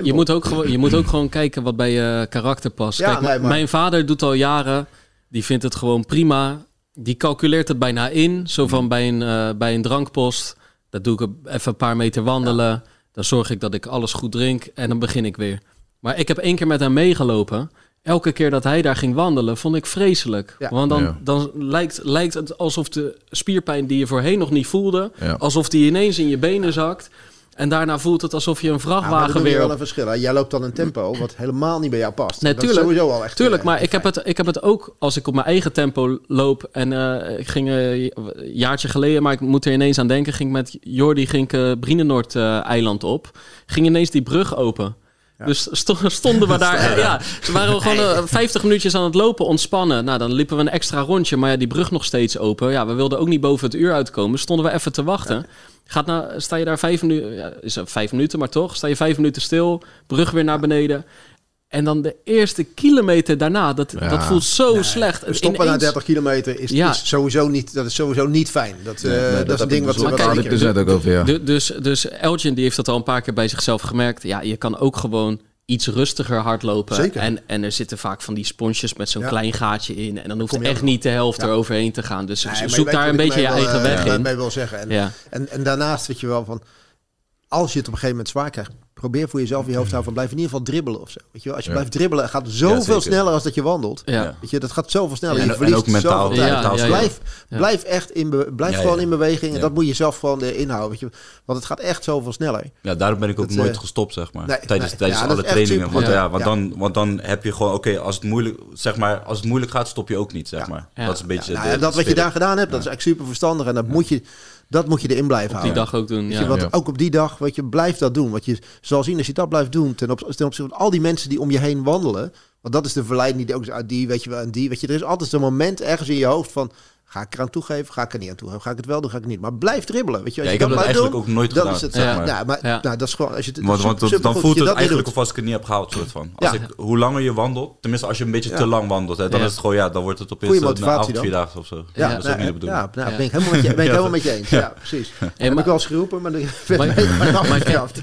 je, moet ook gewoon, je moet ook gewoon kijken wat bij je karakter past. Kijk, nee, maar... Mijn vader doet al jaren, die vindt het gewoon prima. Die calculeert het bijna in. Zo van bij een, uh, bij een drankpost dat doe ik even een paar meter wandelen. Dan zorg ik dat ik alles goed drink en dan begin ik weer. Maar ik heb één keer met hem meegelopen. Elke keer dat hij daar ging wandelen, vond ik vreselijk. Want dan, dan lijkt, lijkt het alsof de spierpijn die je voorheen nog niet voelde, alsof die ineens in je benen zakt. En daarna voelt het alsof je een vrachtwagen ja, weer... wel een verschil. Jij loopt dan een tempo wat helemaal niet bij jou past. Nee, tuurlijk, sowieso al echt... Tuurlijk, maar ik heb, het, ik heb het ook als ik op mijn eigen tempo loop. En uh, ik ging uh, een jaartje geleden, maar ik moet er ineens aan denken... ging met Jordi ging uh, Brienenoord-eiland op. Ging ineens die brug open. Dus stonden we daar. ja, ze waren gewoon 50 minuutjes aan het lopen, ontspannen. Nou, dan liepen we een extra rondje. Maar ja, die brug nog steeds open. Ja, we wilden ook niet boven het uur uitkomen. Stonden we even te wachten. Gaat nou, sta je daar vijf minuten, ja, is vijf minuten, maar toch? Sta je vijf minuten stil, brug weer naar beneden. En dan de eerste kilometer daarna, dat, dat voelt zo slecht. Stoppen na 30 kilometer is, is, sowieso niet, dat is sowieso niet fijn. Dat, uh, dat, is een ding wat... Dus, wat dus, ook over, ja. dus, dus Elgin die heeft dat al een paar keer bij zichzelf gemerkt. Ja, je kan ook gewoon iets rustiger hardlopen. Zeker. En, en er zitten vaak van die sponsjes met zo'n klein gaatje in. En dan hoeft er echt niet de helft ja. eroverheen te gaan. Dus nee, zoek daar een beetje je eigen uh, weg in. Dat wil zeggen. En, ja. en, en daarnaast weet je wel van... Als je het op een gegeven moment zwaar krijgt, probeer voor jezelf je hoofd te houden van blijf in ieder geval dribbelen of zo. Weet je wel? Als je blijft dribbelen, gaat het zoveel sneller als dat je wandelt. Ja. Weet je, dat gaat zoveel sneller. En, je verliest ook mentaal. Blijf, blijf echt in, blijf gewoon in beweging. En dat moet je zelf gewoon inhouden. Weet je? Want het gaat echt zoveel sneller. Ja, daarom ben ik ook nooit uh, gestopt, zeg maar. Nee, tijdens tijdens alle trainingen. Want, ja. want, Dan, want dan heb je gewoon, oké, als het moeilijk, zeg maar, als het moeilijk gaat, stop je ook niet, zeg maar. Dat is een beetje. Nou dat wat je daar gedaan hebt, dat is eigenlijk super verstandig. En dat moet je dat moet je erin blijven op die dag ook doen. Ja. wat, Ook op die dag, wat je blijft dat doen. Wat je zal zien als je dat blijft doen ten, op, ten opzichte van al die mensen die om je heen wandelen. Want dat is de verleiding die ook uit die, weet je wel, en die. Weet je, er is altijd een moment ergens in je hoofd van. Ga ik eraan toegeven? Ga ik er niet aan toegeven? Ga ik het wel doen? Ga ik het niet? Maar blijf dribbelen. Weet je, als ja, ik heb dat eigenlijk ook nooit gedaan. Is het, ja. maar. Ja, maar ja. Nou, dat is gewoon... Als je het, want, want dan voelt het eigenlijk of als ik het niet heb gehaald. Soort van. Als ik, hoe langer je wandelt, tenminste als je een beetje te lang wandelt, hè, dan is het gewoon, ja, dan wordt het opeens een avond, vier dagen of zo. Ja, dat is ook niet de bedoeling. Ja, nou, ben ik helemaal met je, ben ik helemaal met je eens. Ja, precies. Heb ik wel eens geroepen, maar...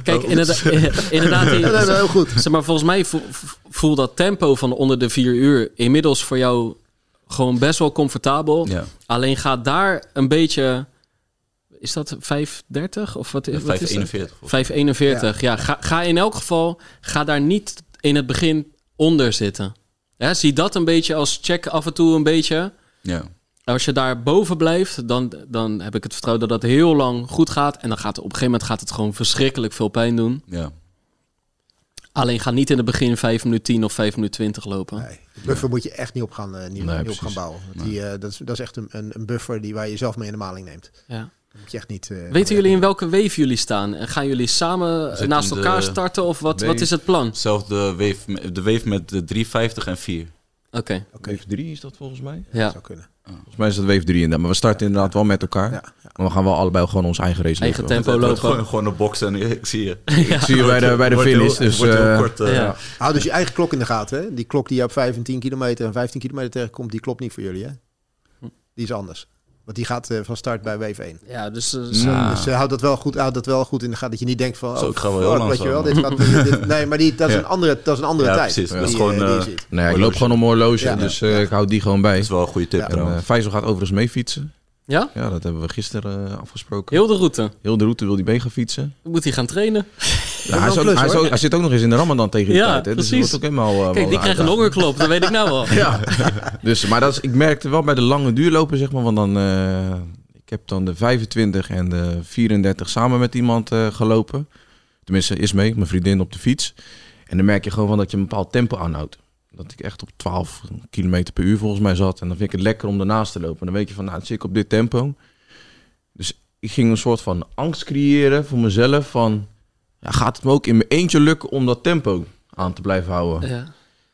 Kijk, inderdaad... Heel goed. Maar volgens mij voel dat tempo van onder de vier uur inmiddels voor jou gewoon best wel comfortabel. Ja. Alleen gaat daar een beetje. Is dat 530 of wat, ja, 541? 541. Ja, ja ga, ga, in elk geval ga daar niet in het begin onder zitten. Ja, zie dat een beetje als check af en toe een beetje. Ja. Als je daar boven blijft, dan, dan heb ik het vertrouwen dat dat heel lang goed gaat. En dan gaat op een gegeven moment gaat het gewoon verschrikkelijk veel pijn doen. Ja. Alleen ga niet in het begin 5 minuten 10 of 5 minuten 20 lopen. Nee, buffer moet je echt niet op gaan, uh, niet, nee, niet op gaan bouwen. Die, uh, dat, is, dat is echt een, een, buffer die, waar je zelf mee in de maling neemt. Ja. moet je echt niet, uh, Weten jullie in welke wave jullie staan? Gaan jullie samen naast elkaar starten of wat, wat is het plan? Zelfde wave, de wave met de 350 en 4. Oké. Okay. Wave 3 is dat volgens mij? Ja. Dat zou kunnen. Volgens mij is dat Wave 3 inderdaad. Maar we starten inderdaad wel met elkaar. Ja, Maar we gaan wel allebei gewoon ons eigen race Eigen tempo lopen. Gewoon, gewoon een box en ik zie je. Ik zie je bij de, bij de finish. Heel, dus, uh, kort, uh, ja. Hou dus je eigen klok in de gaten. Hè? Die klok die je op 5 en 10 kilometer en 15 kilometer tegenkomt, die klopt niet voor jullie. Hè? Die is anders. Want die gaat uh, van start bij Wave 1. Ja, dus... Uh, nou. dus uh, houd, dat wel goed, houd dat wel goed in de gaten. Dat je niet denkt van... Zo, oh, ik ga wel heel weet je wel, dit gaat, dit, Nee, maar die, dat, is een andere, dat is een andere ja, tijd. Precies. Die, dat is gewoon... nee, ik loop gewoon een horloge, ja. dus ik hou die gewoon bij. Dat is wel een goede tip. En, Faisal gaat overigens mee fietsen. Ja? Ja, dat hebben we gisteren uh, afgesproken. Heel de route? Heel de route wil hij mee gaan fietsen. Moet hij gaan trainen? Ja, hij, plus, hij, hij, zit ook nog eens in de Ramadan tegen die ja, tijd. Hè? Dus precies. ook helemaal, uh, Kijk, die krijgt een hongerklop, dat weet ik nou wel. ja, dus, maar dat is, ik merkte wel bij de lange duurlopen, zeg maar, want dan... Uh, ik heb dan de 25 en de 34 samen met iemand uh, gelopen. Tenminste, is mee, mijn vriendin op de fiets. En dan merk je gewoon van dat je een bepaald tempo aanhoudt dat ik echt op 12 km per uur volgens mij zat. En dan vind ik het lekker om daarnaast te lopen. En dan weet je van, nou, dan zit ik op dit tempo. Dus ik ging een soort van angst creëren voor mezelf. Van, ja, gaat het me ook in mijn eentje lukken om dat tempo aan te blijven houden? Ja.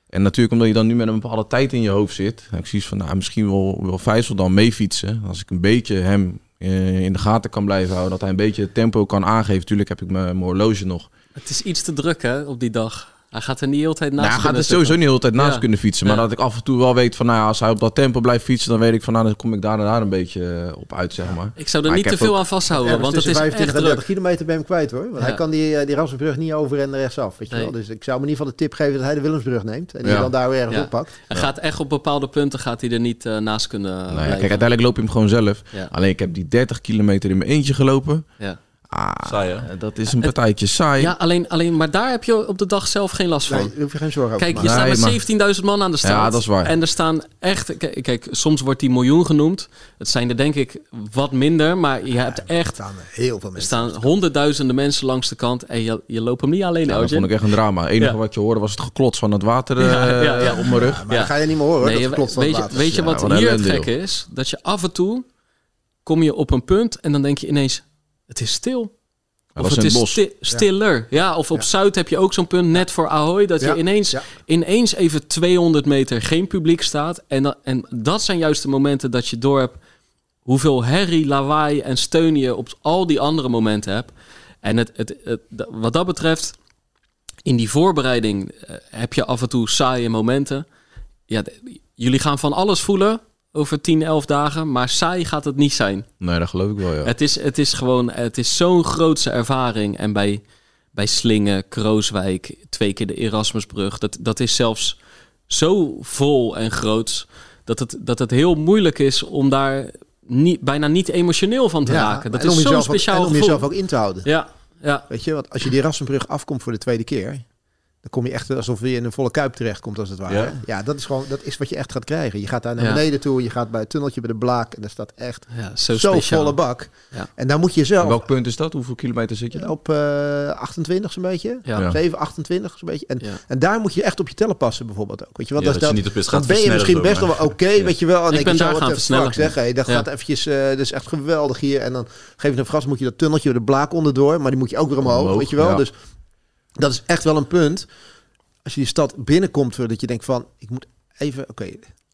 En natuurlijk omdat je dan nu met een bepaalde tijd in je hoofd zit. Ik zie van, nou, misschien wil, wil Vijsel dan meefietsen. Als ik een beetje hem eh, in de gaten kan blijven houden. Dat hij een beetje het tempo kan aangeven. Tuurlijk heb ik mijn horloge nog. Het is iets te druk hè, op die dag. Hij gaat er niet altijd naast nou, Hij gaat er sowieso niet altijd naast kunnen fietsen. Maar dat ik af en toe wel weet van, nou ja, als hij op dat tempo blijft fietsen, dan weet ik van, nou, dan kom ik daar en daar een beetje eh, op uit, zeg maar. Ik zou er niet te veel aan vasthouden, want het is 25 en 30 kilometer bij hem kwijt, hoor. Want hij kan die, uh, die Ramsbrug niet over en rechtsaf, weet je wel. Dus ik zou me in ieder geval de tip geven dat hij de Willemsbrug neemt en die dan daar weer ergens oppakt. Hij gaat echt op bepaalde punten gaat hij er niet uh, naast kunnen nou, Kijk, uiteindelijk loop je hem gewoon zelf. Alleen ik heb die 30 kilometer in mijn eentje gelopen. Ja. Ah, saai, dat is een partijtje saai. Ja, alleen, alleen, maar daar heb je op de dag zelf geen last van. Nee, hoef je geen zorgen over Kijk, je staat met 17.000 man aan de straat. Ja, dat is waar. En er staan echt... Kijk, soms wordt die miljoen genoemd. Het zijn er denk ik wat minder, maar je hebt echt... Er staan heel veel mensen. Er staan honderdduizenden mensen langs de kant en je, je loopt hem niet alleen uit. dat vond ik echt een drama. Het enige wat je hoorde was het geklots van het water uh, op mijn rug. maar dat ga je niet meer horen, nee, dat van weet, je, weet je wat hier het gekke is? Dat je af en toe kom je op een punt en dan denk je ineens, het is stil. of het is stiller. Ja. of op Zuid heb je ook zo'n punt, net voor Ahoy, dat je ineens, ineens even 200 meter geen publiek staat. En, dat, en dat zijn juist de momenten dat je door hebt hoeveel herrie, lawaai en steun je op al die andere momenten hebt. En het, het, wat dat betreft, in die voorbereiding eh, heb je af en toe saaie momenten. Ja, jullie gaan van alles voelen over 10, 11 dagen. Maar saai gaat het niet zijn. Nee, dat geloof ik wel, ja. Het is, het is gewoon, het is zo'n grootse ervaring. En bij, bij Slingen, Krooswijk, twee keer de Erasmusbrug. Dat, dat is zelfs zo vol en groot dat het, dat het heel moeilijk is om daar niet, bijna niet emotioneel van te raken. Dat is zo'n speciaal ook, En om jezelf ook in te houden. Ja, ja. Weet je, want als je die Erasmusbrug afkomt voor de tweede keer... Dan kom je echt alsof je in een volle kuip terecht komt, als het ware. Ja, dat is gewoon dat is wat je echt gaat krijgen. Je gaat daar naar beneden toe, je gaat bij het tunneltje bij de Blaak en daar staat echt ja, zo, zo volle bak. En dan moet je zelf. welk punt is dat? Hoeveel kilometer zit je? Op uh, 28 zo'n beetje. Ja. 7, 28 zo'n beetje. En, en daar moet je echt op je tellen passen, bijvoorbeeld ook. Weet je wat? dat, je niet op dan ben je misschien best wel oké, weet je wel. En ik ben daar gaan versnellen. Zeg, hey, dat gaat eventjes, uh, dat is echt geweldig hier. En dan geef je een gas, moet je dat tunneltje bij de Blaak onderdoor, maar die moet je ook weer omhoog, weet je wel. Dus dat is echt wel een punt als je die stad binnenkomt, dat je denkt van, ik moet even, oké.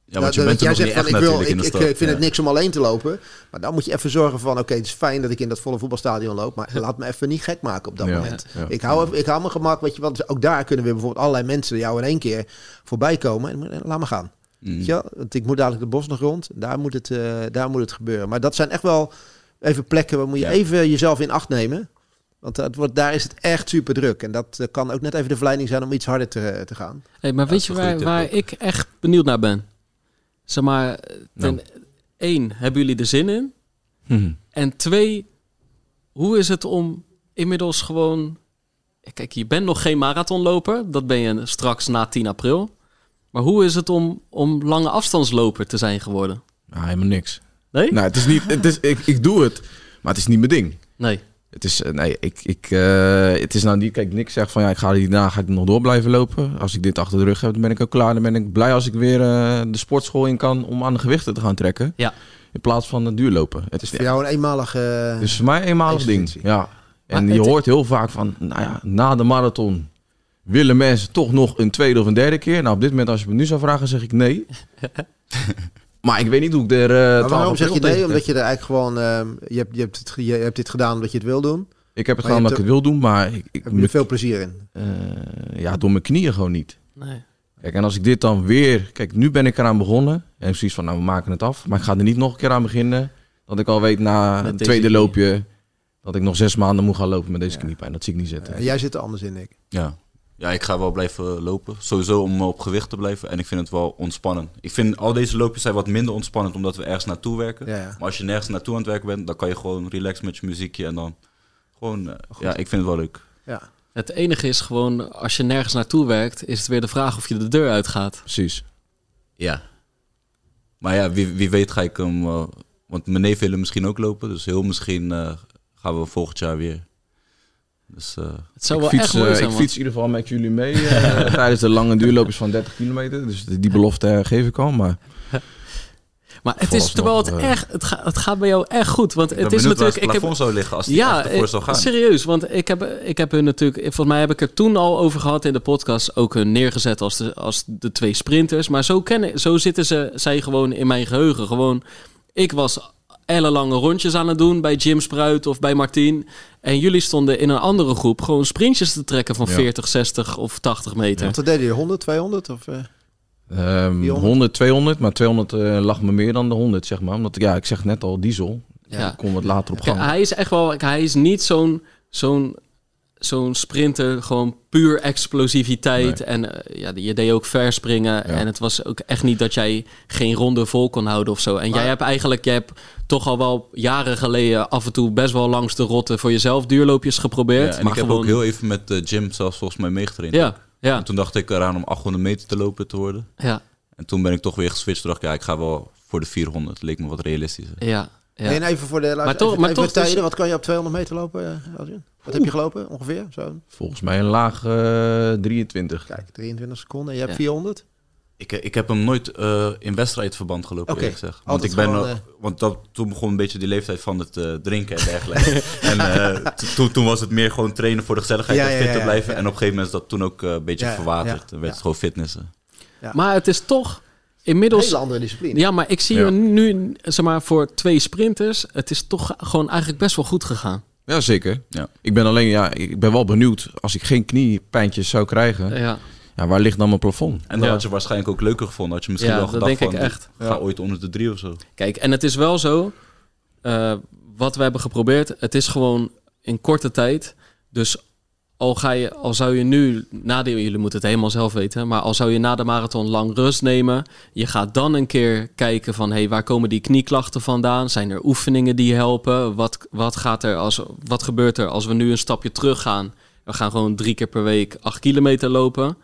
ja, want je bent jij zegt van, ik, wil, ik, ik, vind het niks om alleen te lopen. Maar dan moet je even zorgen van, oké, het is fijn dat ik in dat volle voetbalstadion loop. Maar laat me even niet gek maken op dat moment. Ik, hou, ik hou me gemak, weet je. Dus ook daar kunnen weer bijvoorbeeld allerlei mensen jou in één keer voorbij komen. En laat me gaan. Mm. Ja, want ik moet dadelijk de bos nog rond. Daar moet, het, uh, daar moet het gebeuren. Maar dat zijn echt wel even plekken waar moet je even jezelf in acht nemen. Want het wordt, daar is het echt super druk. En dat kan ook net even de verleiding zijn om iets harder te, te gaan. Hey, maar weet je waar, waar ik echt benieuwd naar ben? Zeg maar, ten nou. één, hebben jullie er zin in? Hmm. En twee, hoe is het om inmiddels gewoon... Kijk, je bent nog geen marathonloper. Dat ben je straks na 10 april. Maar hoe is het om, om lange afstandsloper te zijn geworden? Nou, helemaal niks. Nee? Nou, het is niet... Het is, ik, ik doe het, maar het is niet mijn ding. Nee. Het is, eh, nee, ik, ik, uh, het is nou niet, kijk, niks zegt van ja, ik ga hierna ga ik nog door blijven lopen. Als ik dit achter de rug heb, dan ben ik ook klaar. Dan ben ik blij als ik weer uh, de sportschool in kan om aan de gewichten te gaan trekken. Ja. In plaats van het duurlopen. Het is voor jou een eenmalige. Het is voor mij een eenmalig ding. Ja. En je hoort heel vaak van, nou ja, na de marathon willen mensen toch nog een tweede of een derde keer. Nou, op dit moment, als je me nu zou vragen, zeg ik nee. Maar ik weet niet hoe ik er. Uh, waarom zeg je nee? Omdat je er eigenlijk gewoon. Uh, je, hebt, je, hebt het, je hebt dit gedaan omdat je het wil doen. Ik heb het gedaan omdat ik het wil doen, maar ik, ik heb er veel plezier in. Uh, ja, door mijn knieën gewoon niet. Nee. Kijk, en als ik dit dan weer. Kijk, nu ben ik eraan begonnen. En precies van, nou, we maken het af. Maar ik ga er niet nog een keer aan beginnen. Dat ik al weet na het tweede loopje. Dat ik nog zes maanden moet gaan lopen met deze ja. kniepijn. Dat zie ik niet zitten. Uh, jij zit er anders in, ik. Ja. Ja, ik ga wel blijven lopen. Sowieso om op gewicht te blijven. En ik vind het wel ontspannen. Ik vind al deze loopjes zijn wat minder ontspannend omdat we ergens naartoe werken. Maar als je nergens naartoe aan het werken bent, dan kan je gewoon relaxen met je muziekje. En dan gewoon, uh, ja, ik vind het wel leuk. Ja. Het enige is gewoon, als je nergens naartoe werkt, is het weer de vraag of je de deur uitgaat. Precies. Ja. Maar ja, wie, wie weet ga ik hem... Uh, want mijn neef willen misschien ook lopen. Dus heel misschien uh, gaan we volgend jaar weer dus, uh, het zou wel fiets, echt uh, Ik fiets in ieder geval met jullie mee uh, tijdens de lange duurlopers van 30 kilometer. Dus die belofte geef ik al. Maar, maar het is terwijl het echt, het, gaat, het gaat bij jou echt goed. Want het is natuurlijk. Ik heb zou liggen als die ja, ervoor zou gaan. Serieus, want ik heb, ik heb hun natuurlijk. Volgens mij heb ik er toen al over gehad in de podcast. Ook hun neergezet als de, als de twee sprinters. Maar zo, kennen, zo zitten ze, zij gewoon in mijn geheugen. Gewoon, ik was ellenlange rondjes aan het doen bij Jim Spruit of bij Martien. En jullie stonden in een andere groep gewoon sprintjes te trekken van 40, 60 of 80 meter. Ja. Wat deden je? 100, 200? Of, uh... um, 100, 200. Maar 200 uh, lag me meer dan de 100, zeg maar. Omdat, ja, ik zeg net al, diesel. Ja. Ik kom wat later op gang. hij is echt wel... Hij is niet zo'n... zo'n zo'n sprinter gewoon puur explosiviteit. En uh, ja, je deed ook verspringen. En het was ook echt niet dat jij geen ronde vol kon houden of zo. En jij hebt eigenlijk, jij hebt toch al wel jaren geleden af en toe best wel langs de rotte voor jezelf duurloopjes geprobeerd. en maar ik heb ook heel even met de gym zelfs volgens mij meegetraind. Ja, ja. En toen dacht ik eraan om 800 meter te lopen te worden. Ja. En toen ben ik toch weer geswitcht. Dacht ik, ja, ik ga wel voor de 400. Leek me wat realistischer. Ja. Ja. En even voor de maar toch, maar toch tijden, wat kan je op 200 meter lopen, Elgin? Wat heb je gelopen ongeveer? Zo? Volgens mij een laag uh, 23. Kijk, 23 seconden. En je hebt 400? Ik, ik heb hem nooit uh, in wedstrijdverband gelopen, okay. gezegd. Want, ik ben, gewoon, uh... want dat, toen begon een beetje die leeftijd van het uh, drinken en dergelijke. en toen, toen was het meer gewoon trainen voor de gezelligheid ja, en fit te blijven. En op een gegeven moment is dat toen ook een beetje verwaterd. Dan werd het gewoon fitnessen. Maar het is toch inmiddels... Een hele andere discipline. Ja, maar ik zie ja. nu, zeg maar, voor twee sprinters... het is toch gewoon eigenlijk best wel goed gegaan. Ja, zeker. Ja. Ik ben alleen, ja, ik ben wel benieuwd... als ik geen kniepijntjes zou krijgen... Ja. Ja, waar ligt dan mijn plafond? En dan had je waarschijnlijk ook leuker gevonden. Had je misschien wel gedacht denk van, ik echt. ga ooit onder de drie of zo. Kijk, en het is wel zo... Uh, wat we hebben geprobeerd... het is gewoon in korte tijd... Dus al, al zou je nu, na de, jullie moeten het helemaal zelf weten, maar al zou je na de marathon lang rust nemen, je gaat dan een keer kijken van, hey, waar komen die knieklachten vandaan? Zijn er oefeningen die helpen? Wat, wat, gaat er als, wat gebeurt er als we nu een stapje terug gaan? We gaan gewoon drie keer per week acht kilometer lopen.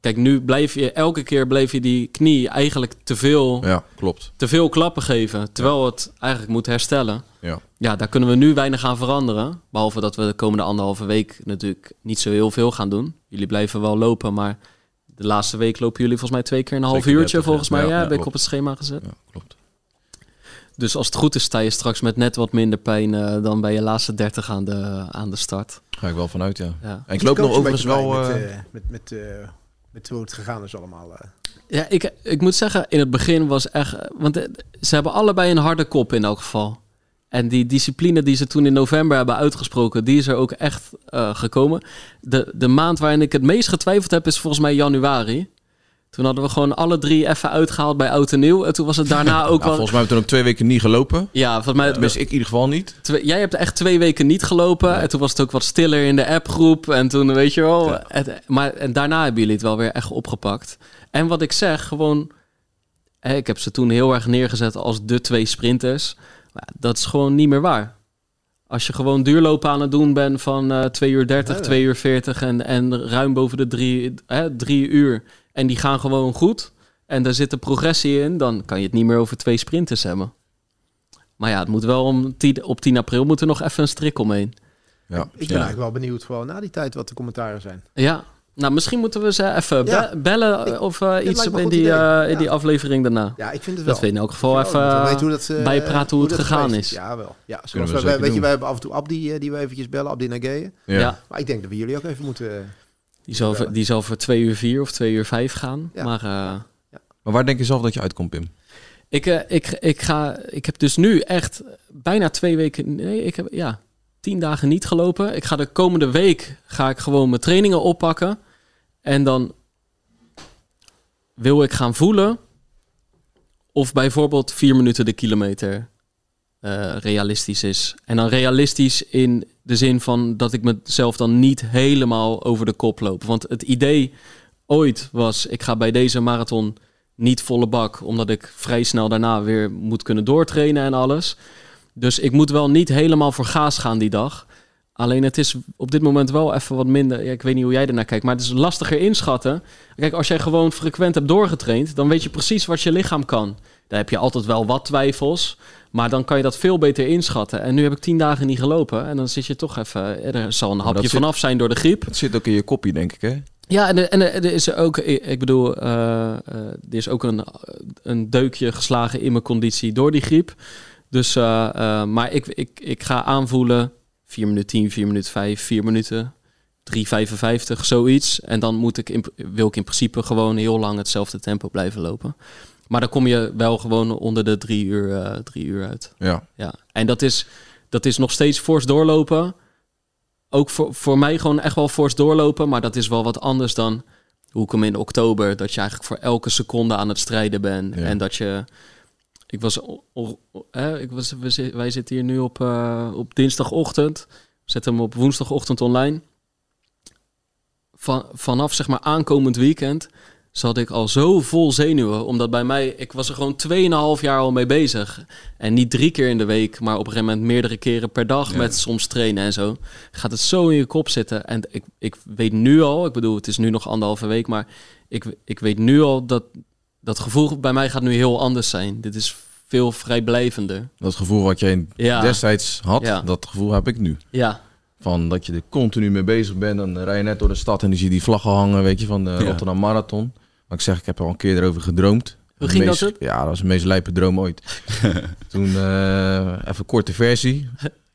Kijk, nu blijf je elke keer bleef je die knie eigenlijk te veel, ja, klopt. te veel klappen geven, terwijl het eigenlijk moet herstellen. Ja. ja, daar kunnen we nu weinig aan veranderen. Behalve dat we de komende anderhalve week natuurlijk niet zo heel veel gaan doen. Jullie blijven wel lopen, maar de laatste week lopen jullie volgens mij twee keer een half uurtje. volgens mij, ja, ja, heb ik op het schema gezet. Ja, klopt. Dus als het goed is, sta je straks met net wat minder pijn uh, dan bij je laatste 30 aan de, aan de start. Ga ik wel vanuit, ja. ja. En ik loop nog overigens wel... Met, uh, met, met, uh, met hoe het gegaan is allemaal. Ja, ik, ik moet zeggen, in het begin was echt... Want ze hebben allebei een harde kop in elk geval. En die discipline die ze toen in november hebben uitgesproken, die is er ook echt gekomen. De, de maand waarin ik het meest getwijfeld heb, is volgens mij januari. Toen hadden we gewoon alle drie even uitgehaald bij Oud en Nieuw. En toen was het daarna ook wel... Volgens mij hebben we toen ook twee weken niet gelopen. Ja, volgens mij... Tenminste, ik in ieder geval niet. Twee, jij hebt echt twee weken niet gelopen. En toen was het ook wat stiller in de appgroep. En toen, weet je wel... Het, maar en daarna hebben jullie het wel weer echt opgepakt. En wat ik zeg, gewoon... Hè, ik heb ze toen heel erg neergezet als de twee sprinters. Maar dat is gewoon niet meer waar. Als je gewoon duurlopen aan het doen bent van uh, 2 uur 30, ja, 2 uur 40 en, en ruim boven de 3 hè, drie uur en die gaan gewoon goed en daar zit de progressie in, dan kan je het niet meer over twee sprinters hebben. Maar ja, het moet wel om tien, op 10 april moet er nog even een strik omheen. Ja. Ik ben ja. eigenlijk wel benieuwd gewoon na die tijd wat de commentaren zijn. Ja, nou misschien moeten we ze even ja. be bellen of uh, iets in die, uh, in die aflevering daarna. Ja, ik vind het wel. Dat we in elk geval even weet hoe dat, uh, bijpraten hoe, hoe het gegaan is. Ja, wel. Ja, zoals we, we weet je, wij hebben af en toe Abdi die we eventjes bellen, Abdi Nageye. Ja. ja. Maar ik denk dat we jullie ook even moeten die zal, voor, die zal voor twee uur vier of twee uur vijf gaan. Ja. Maar, uh, ja. maar waar denk je zelf dat je uitkomt, Pim? Ik, uh, ik, ik, ga, ik heb dus nu echt bijna twee weken... Nee, ik heb ja, tien dagen niet gelopen. Ik ga de komende week ga ik gewoon mijn trainingen oppakken. En dan wil ik gaan voelen of bijvoorbeeld vier minuten de kilometer uh, realistisch is. En dan realistisch in de zin van dat ik mezelf dan niet helemaal over de kop loop. Want het idee ooit was, ik ga bij deze marathon niet volle bak, omdat ik vrij snel daarna weer moet kunnen doortrainen en alles. Dus ik moet wel niet helemaal voor gaas gaan die dag. Alleen het is op dit moment wel even wat minder. Ja, ik weet niet hoe jij ernaar kijkt, maar het is lastiger inschatten. Kijk, als jij gewoon frequent hebt doorgetraind, dan weet je precies wat je lichaam kan. Daar heb je altijd wel wat twijfels. Maar dan kan je dat veel beter inschatten. En nu heb ik tien dagen niet gelopen. En dan zit je toch even... Eh, er zal een hapje vanaf zijn door de griep. Het zit ook in je kopie, denk ik, hè? Ja, en, en er is ook... Ik bedoel, uh, uh, er is ook een, een deukje geslagen in mijn conditie door die griep. Dus, uh, maar ik, ik, ik ga aanvoelen... 4 minuten 10, 4 minuten 5, 4 minuten... 3,55, zoiets. En dan moet ik in, wil ik in principe gewoon heel lang hetzelfde tempo blijven lopen. Maar dan kom je wel gewoon onder de drie uur, uh, drie uur uit. Ja. ja. En dat is, dat is nog steeds fors doorlopen. Ook voor, voor mij gewoon echt wel fors doorlopen. Maar dat is wel wat anders dan hoe ik hem in oktober... dat je eigenlijk voor elke seconde aan het strijden bent. Ja. En dat je... Ik was, hè, ik was, wij zitten hier nu op, uh, op dinsdagochtend. Zet hem op woensdagochtend online. van, vanaf zeg maar aankomend weekend zat ik al zo vol zenuwen. Omdat bij mij, ik was er gewoon 2,5 jaar al mee bezig. En niet drie keer in de week, maar op een gegeven moment meerdere keren per dag met soms trainen en zo. Gaat het zo in je kop zitten. En ik, ik weet nu al, ik bedoel, het is nu nog anderhalve week, maar ik, ik weet nu al dat dat gevoel bij mij gaat nu heel anders zijn. Dit is veel vrijblijvender. Dat gevoel wat jij destijds had, dat gevoel heb ik nu. Ja. Van dat je er continu mee bezig bent. Dan rij je net door de stad en dan zie je die vlaggen hangen, weet je, van de Rotterdam Marathon. Maar ik zeg, ik heb al een keer erover gedroomd. Hoe ging dat? Ja, dat was de meest lijpe droom ooit. Toen, uh, even korte versie.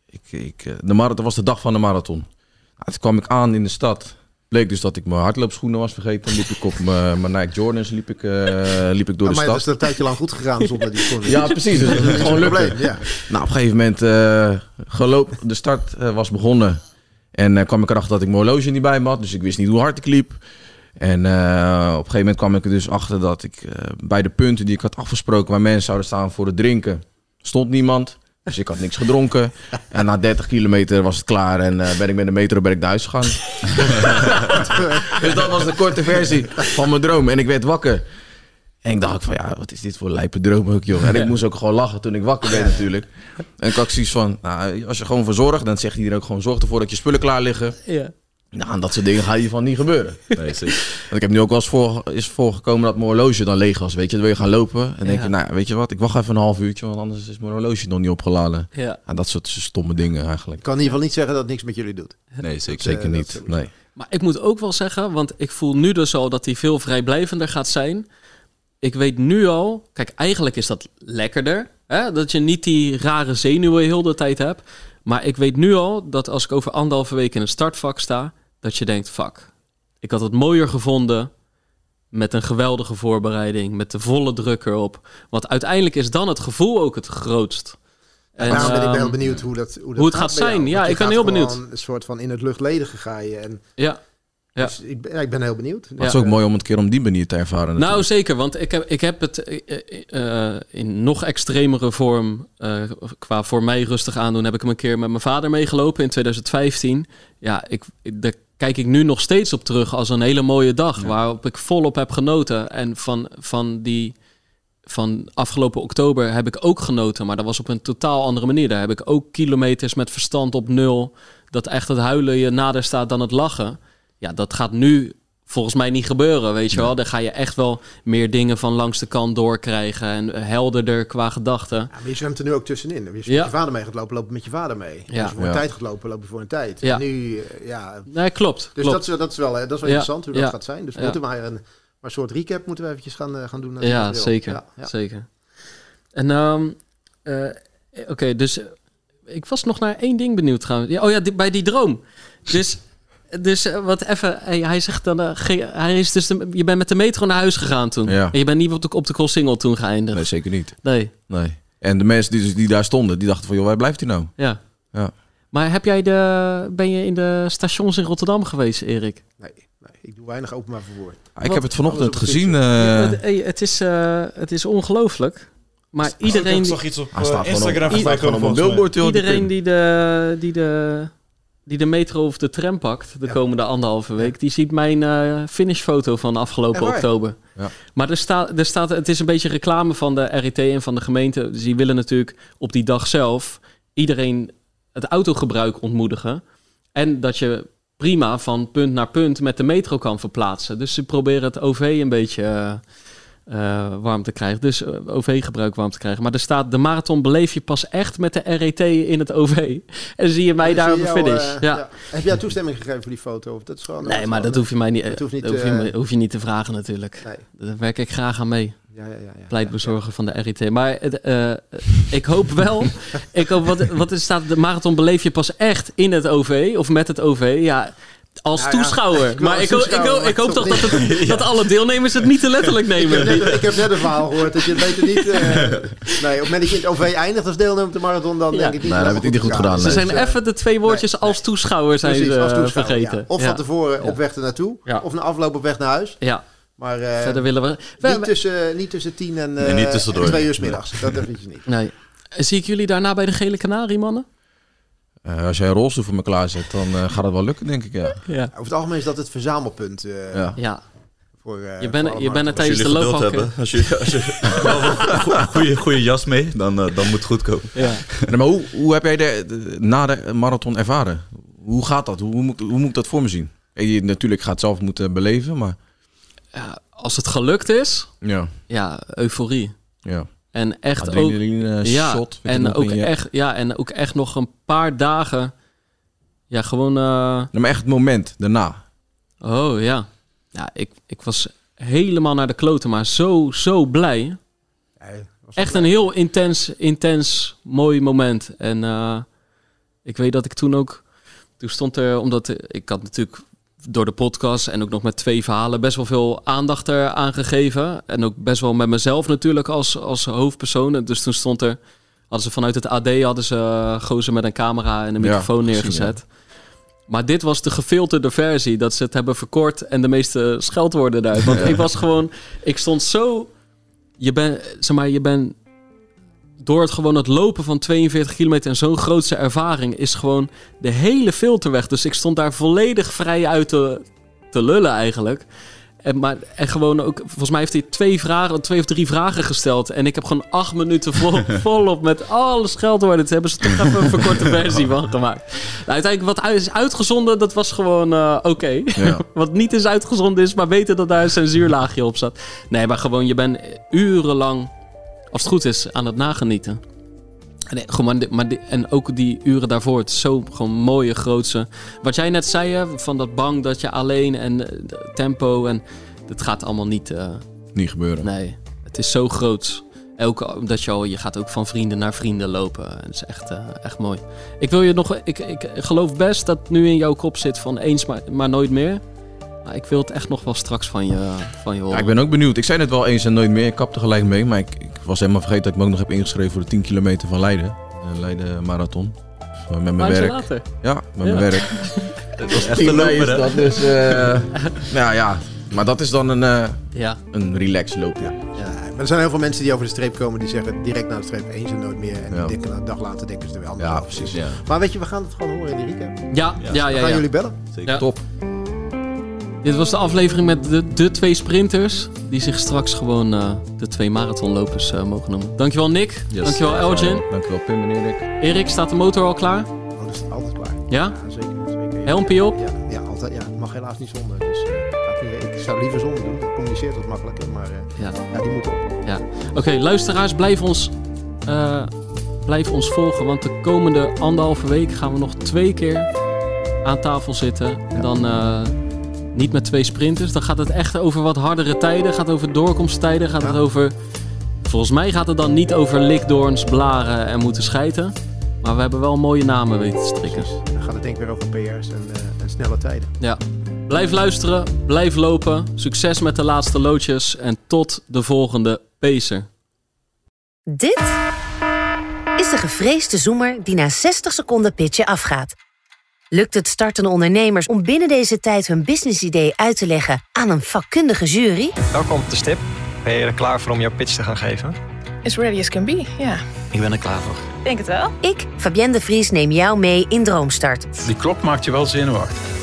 Ik, ik, eh, de marathon was de dag van de marathon. Nou, toen kwam ik aan in de stad bleek dus dat ik mijn hardloopschoenen was vergeten. Liep ik op mijn, mijn Nike Jordans liep ik, uh, liep ik door de maar stad. Maar is een tijdje lang goed gegaan zonder die schoenen. ja, precies. Dus dat is gewoon lukken. Ja. Nou, op een gegeven moment uh, geloop, de start uh, was begonnen. En kwam ik erachter dat ik mijn horloge niet bij me had. Dus ik wist niet hoe hard ik liep. En op een gegeven moment kwam ik er dus achter dat ik bij de punten die ik had afgesproken... waar mensen zouden staan voor het drinken, stond niemand. Dus ik had niks gedronken. En na 30 kilometer was het klaar en uh, ben ik met de metro ben ik naar huis gegaan. dus dat was de korte versie van mijn droom. En ik werd wakker. En ik dacht van, ja, wat is dit voor lijpe droom ook, joh. En ik moest ook gewoon lachen toen ik wakker werd natuurlijk. En ik had zoiets van, nou, als je gewoon verzorgt, dan zegt iedereen ook gewoon, zorg ervoor dat je spullen klaar liggen. Ja. Nou, dat soort dingen ga je van niet gebeuren. Nee, Want ik heb nu ook wel eens voor, is voorgekomen dat mijn horloge dan leeg was. Weet je, dan wil je gaan lopen. En denk je, nou, weet je wat, ik wacht even een half uurtje, want anders is mijn horloge nog niet opgeladen. Ja. En dat soort stomme dingen eigenlijk. Ik kan in ieder geval niet zeggen dat het niks met jullie doet. Nee, zeker, zeker niet. Nee. Maar ik moet ook wel zeggen, want ik voel nu dus al dat hij veel vrijblijvender gaat zijn. Ik weet nu al, kijk, eigenlijk is dat lekkerder. Hè? Dat je niet die rare zenuwen heel de tijd hebt. Maar ik weet nu al dat als ik over anderhalve week in een startvak sta, dat je denkt, fuck, ik had het mooier gevonden met een geweldige voorbereiding, met de volle druk erop. Want uiteindelijk is dan het gevoel ook het grootst. En, daarom ben ik heel ehm, benieuwd hoe dat, hoe dat hoe het gaat, zijn. Ja, ik ben heel benieuwd. Een soort van in het luchtledige ga je. En ja. Ja. Dus ik, ben, ik ben heel benieuwd. Het is ook mooi om het keer om die manier te ervaren. Nou, zeker. Want ik heb, ik heb het uh, in nog extremere vorm, uh, qua voor mij rustig aandoen, heb ik hem een keer met mijn vader meegelopen in 2015. Ja, ik, daar kijk ik nu nog steeds op terug als een hele mooie dag, waarop ik volop heb genoten. En van, van die van afgelopen oktober heb ik ook genoten, maar dat was op een totaal andere manier. Daar heb ik ook kilometers met verstand op nul. Dat echt het huilen je nader staat dan het lachen. Ja, dat gaat nu volgens mij niet gebeuren, weet je wel. Dan ga je echt wel meer dingen van langs de kant doorkrijgen en helderder qua gedachten. Ja, maar je zwemt er nu ook tussenin. Als je met je vader mee gaat lopen, loop met je vader mee. Ja. Als je voor een tijd gaat lopen, loop je voor een tijd. Ja. En nu, eh, ja... Nee, klopt. Dus klopt. Dat, is, dat is wel, dat is wel interessant hoe dat gaat zijn. Dus we moeten maar een, maar een soort recap moeten we eventjes gaan, uh, gaan doen. Ja, zeker. Zeker. En um, uh, oké, dus ik was nog naar één ding benieuwd gaan. Ja, oh ja, die, bij die droom. Dus dus uh, wat even, hij zegt dan, uh, hij is dus de, je bent met de metro naar huis gegaan toen. Ja. En je bent niet op de, op de Single toen geëindigd. Nee, zeker niet. Nee. Nee. En de mensen die, die daar stonden, die dachten van, joh, waar blijft hij nou? Ja. Ja. Maar heb jij de, ben je in de stations in Rotterdam geweest, Erik? Nee, nee ik doe weinig openbaar vervoer. Ah, ik heb het vanochtend gezien. Uh... Ja, het, het, is, uh, het is ongelooflijk. Maar iedereen... Ik zag iets op uh, Instagram. Op een billboard, Iedereen die de, die de die de metro of de tram pakt de komende anderhalve week, die ziet mijn uh, finishfoto van afgelopen oktober. Ja. Maar er staat, er staat, het is een beetje reclame van de RET en van de gemeente. Dus die willen natuurlijk op die dag zelf iedereen het autogebruik ontmoedigen. En dat je prima van punt naar punt met de metro kan verplaatsen. Dus ze proberen het OV een beetje... Uh, uh, warm te krijgen. Dus uh, OV-gebruik warm te krijgen. Maar er staat, de marathon beleef je pas echt met de RET in het OV. En zie je mij daar op de finish. Uh, ja. ja. Heb jij toestemming gegeven voor die foto? Of dat is gewoon, nee, maar dat hoef je mij niet, dat hoeft niet, hoef je, hoef je, niet te vragen natuurlijk. Nee. Daar werk ik graag aan mee. Ja, ja, ja, ja, Pleitbezorger van de RET. Maar ik hoop wel, ik hoop, wat, wat er staat, de marathon beleef je pas echt in het OV of met het OV. Ja, als nou toeschouwer. maar ik, ik, ik, hoop toch dat, het, dat alle deelnemers het niet te letterlijk nemen. Ik heb net, ik heb net een verhaal gehoord dat je het beter niet... Uh, nee, op het moment dat je in het OV eindigt als deelnemer op de marathon, dan denk ik niet... Nee, dat heb ik niet goed gedaan. Ze zijn even de twee woordjes als toeschouwer zijn Precies, ze als vergeten. Of van tevoren op weg ernaartoe, of na afloop op weg naar huis. Ja. Maar uh, verder willen we... Niet tussen, niet tussen tien en, uh, nee, en twee uur s middags. Dat eventjes niet. Nee. Zie ik jullie daarna bij de Gele Canarie, mannen? Uh, als jij een rolstoel voor me klaarzet, dan uh, gaat het wel lukken, denk ik. Ja. ja. Over het algemeen is dat het verzamelpunt. Uh, ja. ja. Voor, je bent je bent er tijdens de loop hebben, Als je, als je goede, goede jas mee, dan, dan moet het goed komen. Ja. maar hoe, hoe heb jij de, na de marathon ervaren? Hoe gaat dat? Hoe, hoe, moet, hoe moet ik dat voor me zien? je natuurlijk gaat het zelf moeten beleven, maar... Ja, als het gelukt is, ja, ja euforie. Ja. En echt ook, ja, shot, en ook echt, ja, en ook echt nog een paar dagen. Ja, gewoon. Uh... maar echt het moment daarna. Oh ja, ja, ik, ik was helemaal naar de kloten, maar zo, zo blij. echt een heel intens, intens, mooi moment. En uh, ik weet dat ik toen ook, toen stond er, omdat ik had natuurlijk door de podcast en ook nog met twee verhalen best wel veel aandacht er aan gegeven. En ook best wel met mezelf natuurlijk als, als hoofdpersoon. Dus toen stond er, hadden ze vanuit het AD hadden ze uh, gozer met een camera en een microfoon neergezet. Maar dit was de gefilterde versie, dat ze het hebben verkort en de meeste scheldwoorden eruit. Want ik was gewoon, ik stond zo, je bent, zeg maar, je bent door het gewoon het lopen van 42 kilometer en zo'n grootste ervaring is gewoon de hele filter weg. Dus ik stond daar volledig vrij uit te, te lullen eigenlijk. En, maar, en gewoon ook, volgens mij heeft hij twee, vragen, twee of drie vragen gesteld. En ik heb gewoon acht minuten vol, volop met alle scheldwoorden. Daar hebben ze toch even een verkorte versie van gemaakt. Nou, uiteindelijk, wat is uitgezonden, dat was gewoon uh, oké. Ja. wat niet is uitgezonden is, maar weten dat daar een censuurlaagje op zat. Nee, maar gewoon, je bent urenlang als het goed is, aan het nagenieten. En, eh, gewoon, maar, maar en ook die uren daarvoor, het is zo gewoon mooie, grootse. Wat jij net zei, van dat bang dat je alleen en eh, tempo en dat gaat allemaal niet. Uh, niet gebeuren. Nee, het is zo groot. Ook omdat je al, je gaat ook van vrienden naar vrienden lopen. Het is echt, uh, echt mooi. Ik wil je nog, ik, ik geloof best dat nu in jouw kop zit van eens maar, maar nooit meer. Maar ik wil het echt nog wel straks van je, van je horen. Ja, ik ben ook benieuwd. Ik zei het wel eens en nooit meer. Ik kapte gelijk mee. Maar ik, ik, was helemaal vergeten dat ik me ook nog heb ingeschreven voor de 10 kilometer van Leiden. Uh, Leiden Marathon. Met mijn werk. Later. Ja, met mijn werk. dat was echt een lopen, dat dus, uh, ja, ja. Maar dat is dan een, uh, ja. een relax loopje. Ja. Maar er zijn heel veel mensen die over de streep komen die zeggen direct na de streep eens en nooit meer. En ja. een dag later denken ze er wel Ja, precies. Ja. Maar weet je, we gaan het gewoon horen in de Ja, ja, ja. ja, gaan jullie bellen. Zeker. Top. Dit was de aflevering met de, de twee sprinters. Die zich straks gewoon uh, de twee marathonlopers uh, mogen noemen. Dankjewel Nick. Yes. Dankjewel Elgin. Dankjewel Pim en Erik. Erik, staat de motor al klaar? Oh, dat is altijd klaar. Ja? ja zeker, zeker. Helmpje op? Ja, ja, altijd. Ja, mag helaas niet zonder. Dus uh, ik zou liever zonder doen. Dat communiceert wat makkelijker. Maar ja. ja. die moet op. Ja. Oké, okay, luisteraars, blijf ons, blijf ons volgen. Want de komende anderhalve week gaan we nog twee keer aan tafel zitten. En dan niet met twee sprinters. Dan gaat het echt over wat hardere tijden. Gaat over doorkomsttijden. Gaat het over. Volgens mij gaat het dan niet over likdoorns, blaren en moeten schijten. Maar we hebben wel mooie namen weten te strikken. Dan gaat het denk ik weer over PR's en, uh, en snelle tijden. Ja. Blijf luisteren, blijf lopen. Succes met de laatste loodjes en tot de volgende Pacer. Dit is de gevreesde zoemer die na 60 seconden pitje afgaat. Lukt het startende ondernemers om binnen deze tijd hun businessidee uit te leggen aan een vakkundige jury? Welkom op de stip. Ben je er klaar voor om jouw pitch te gaan geven? As ready as can be, ja. Ik ben er klaar voor. Denk het wel. Ik, Fabienne de Vries, neem jou mee in Droomstart. Die klok maakt je wel zenuwachtig.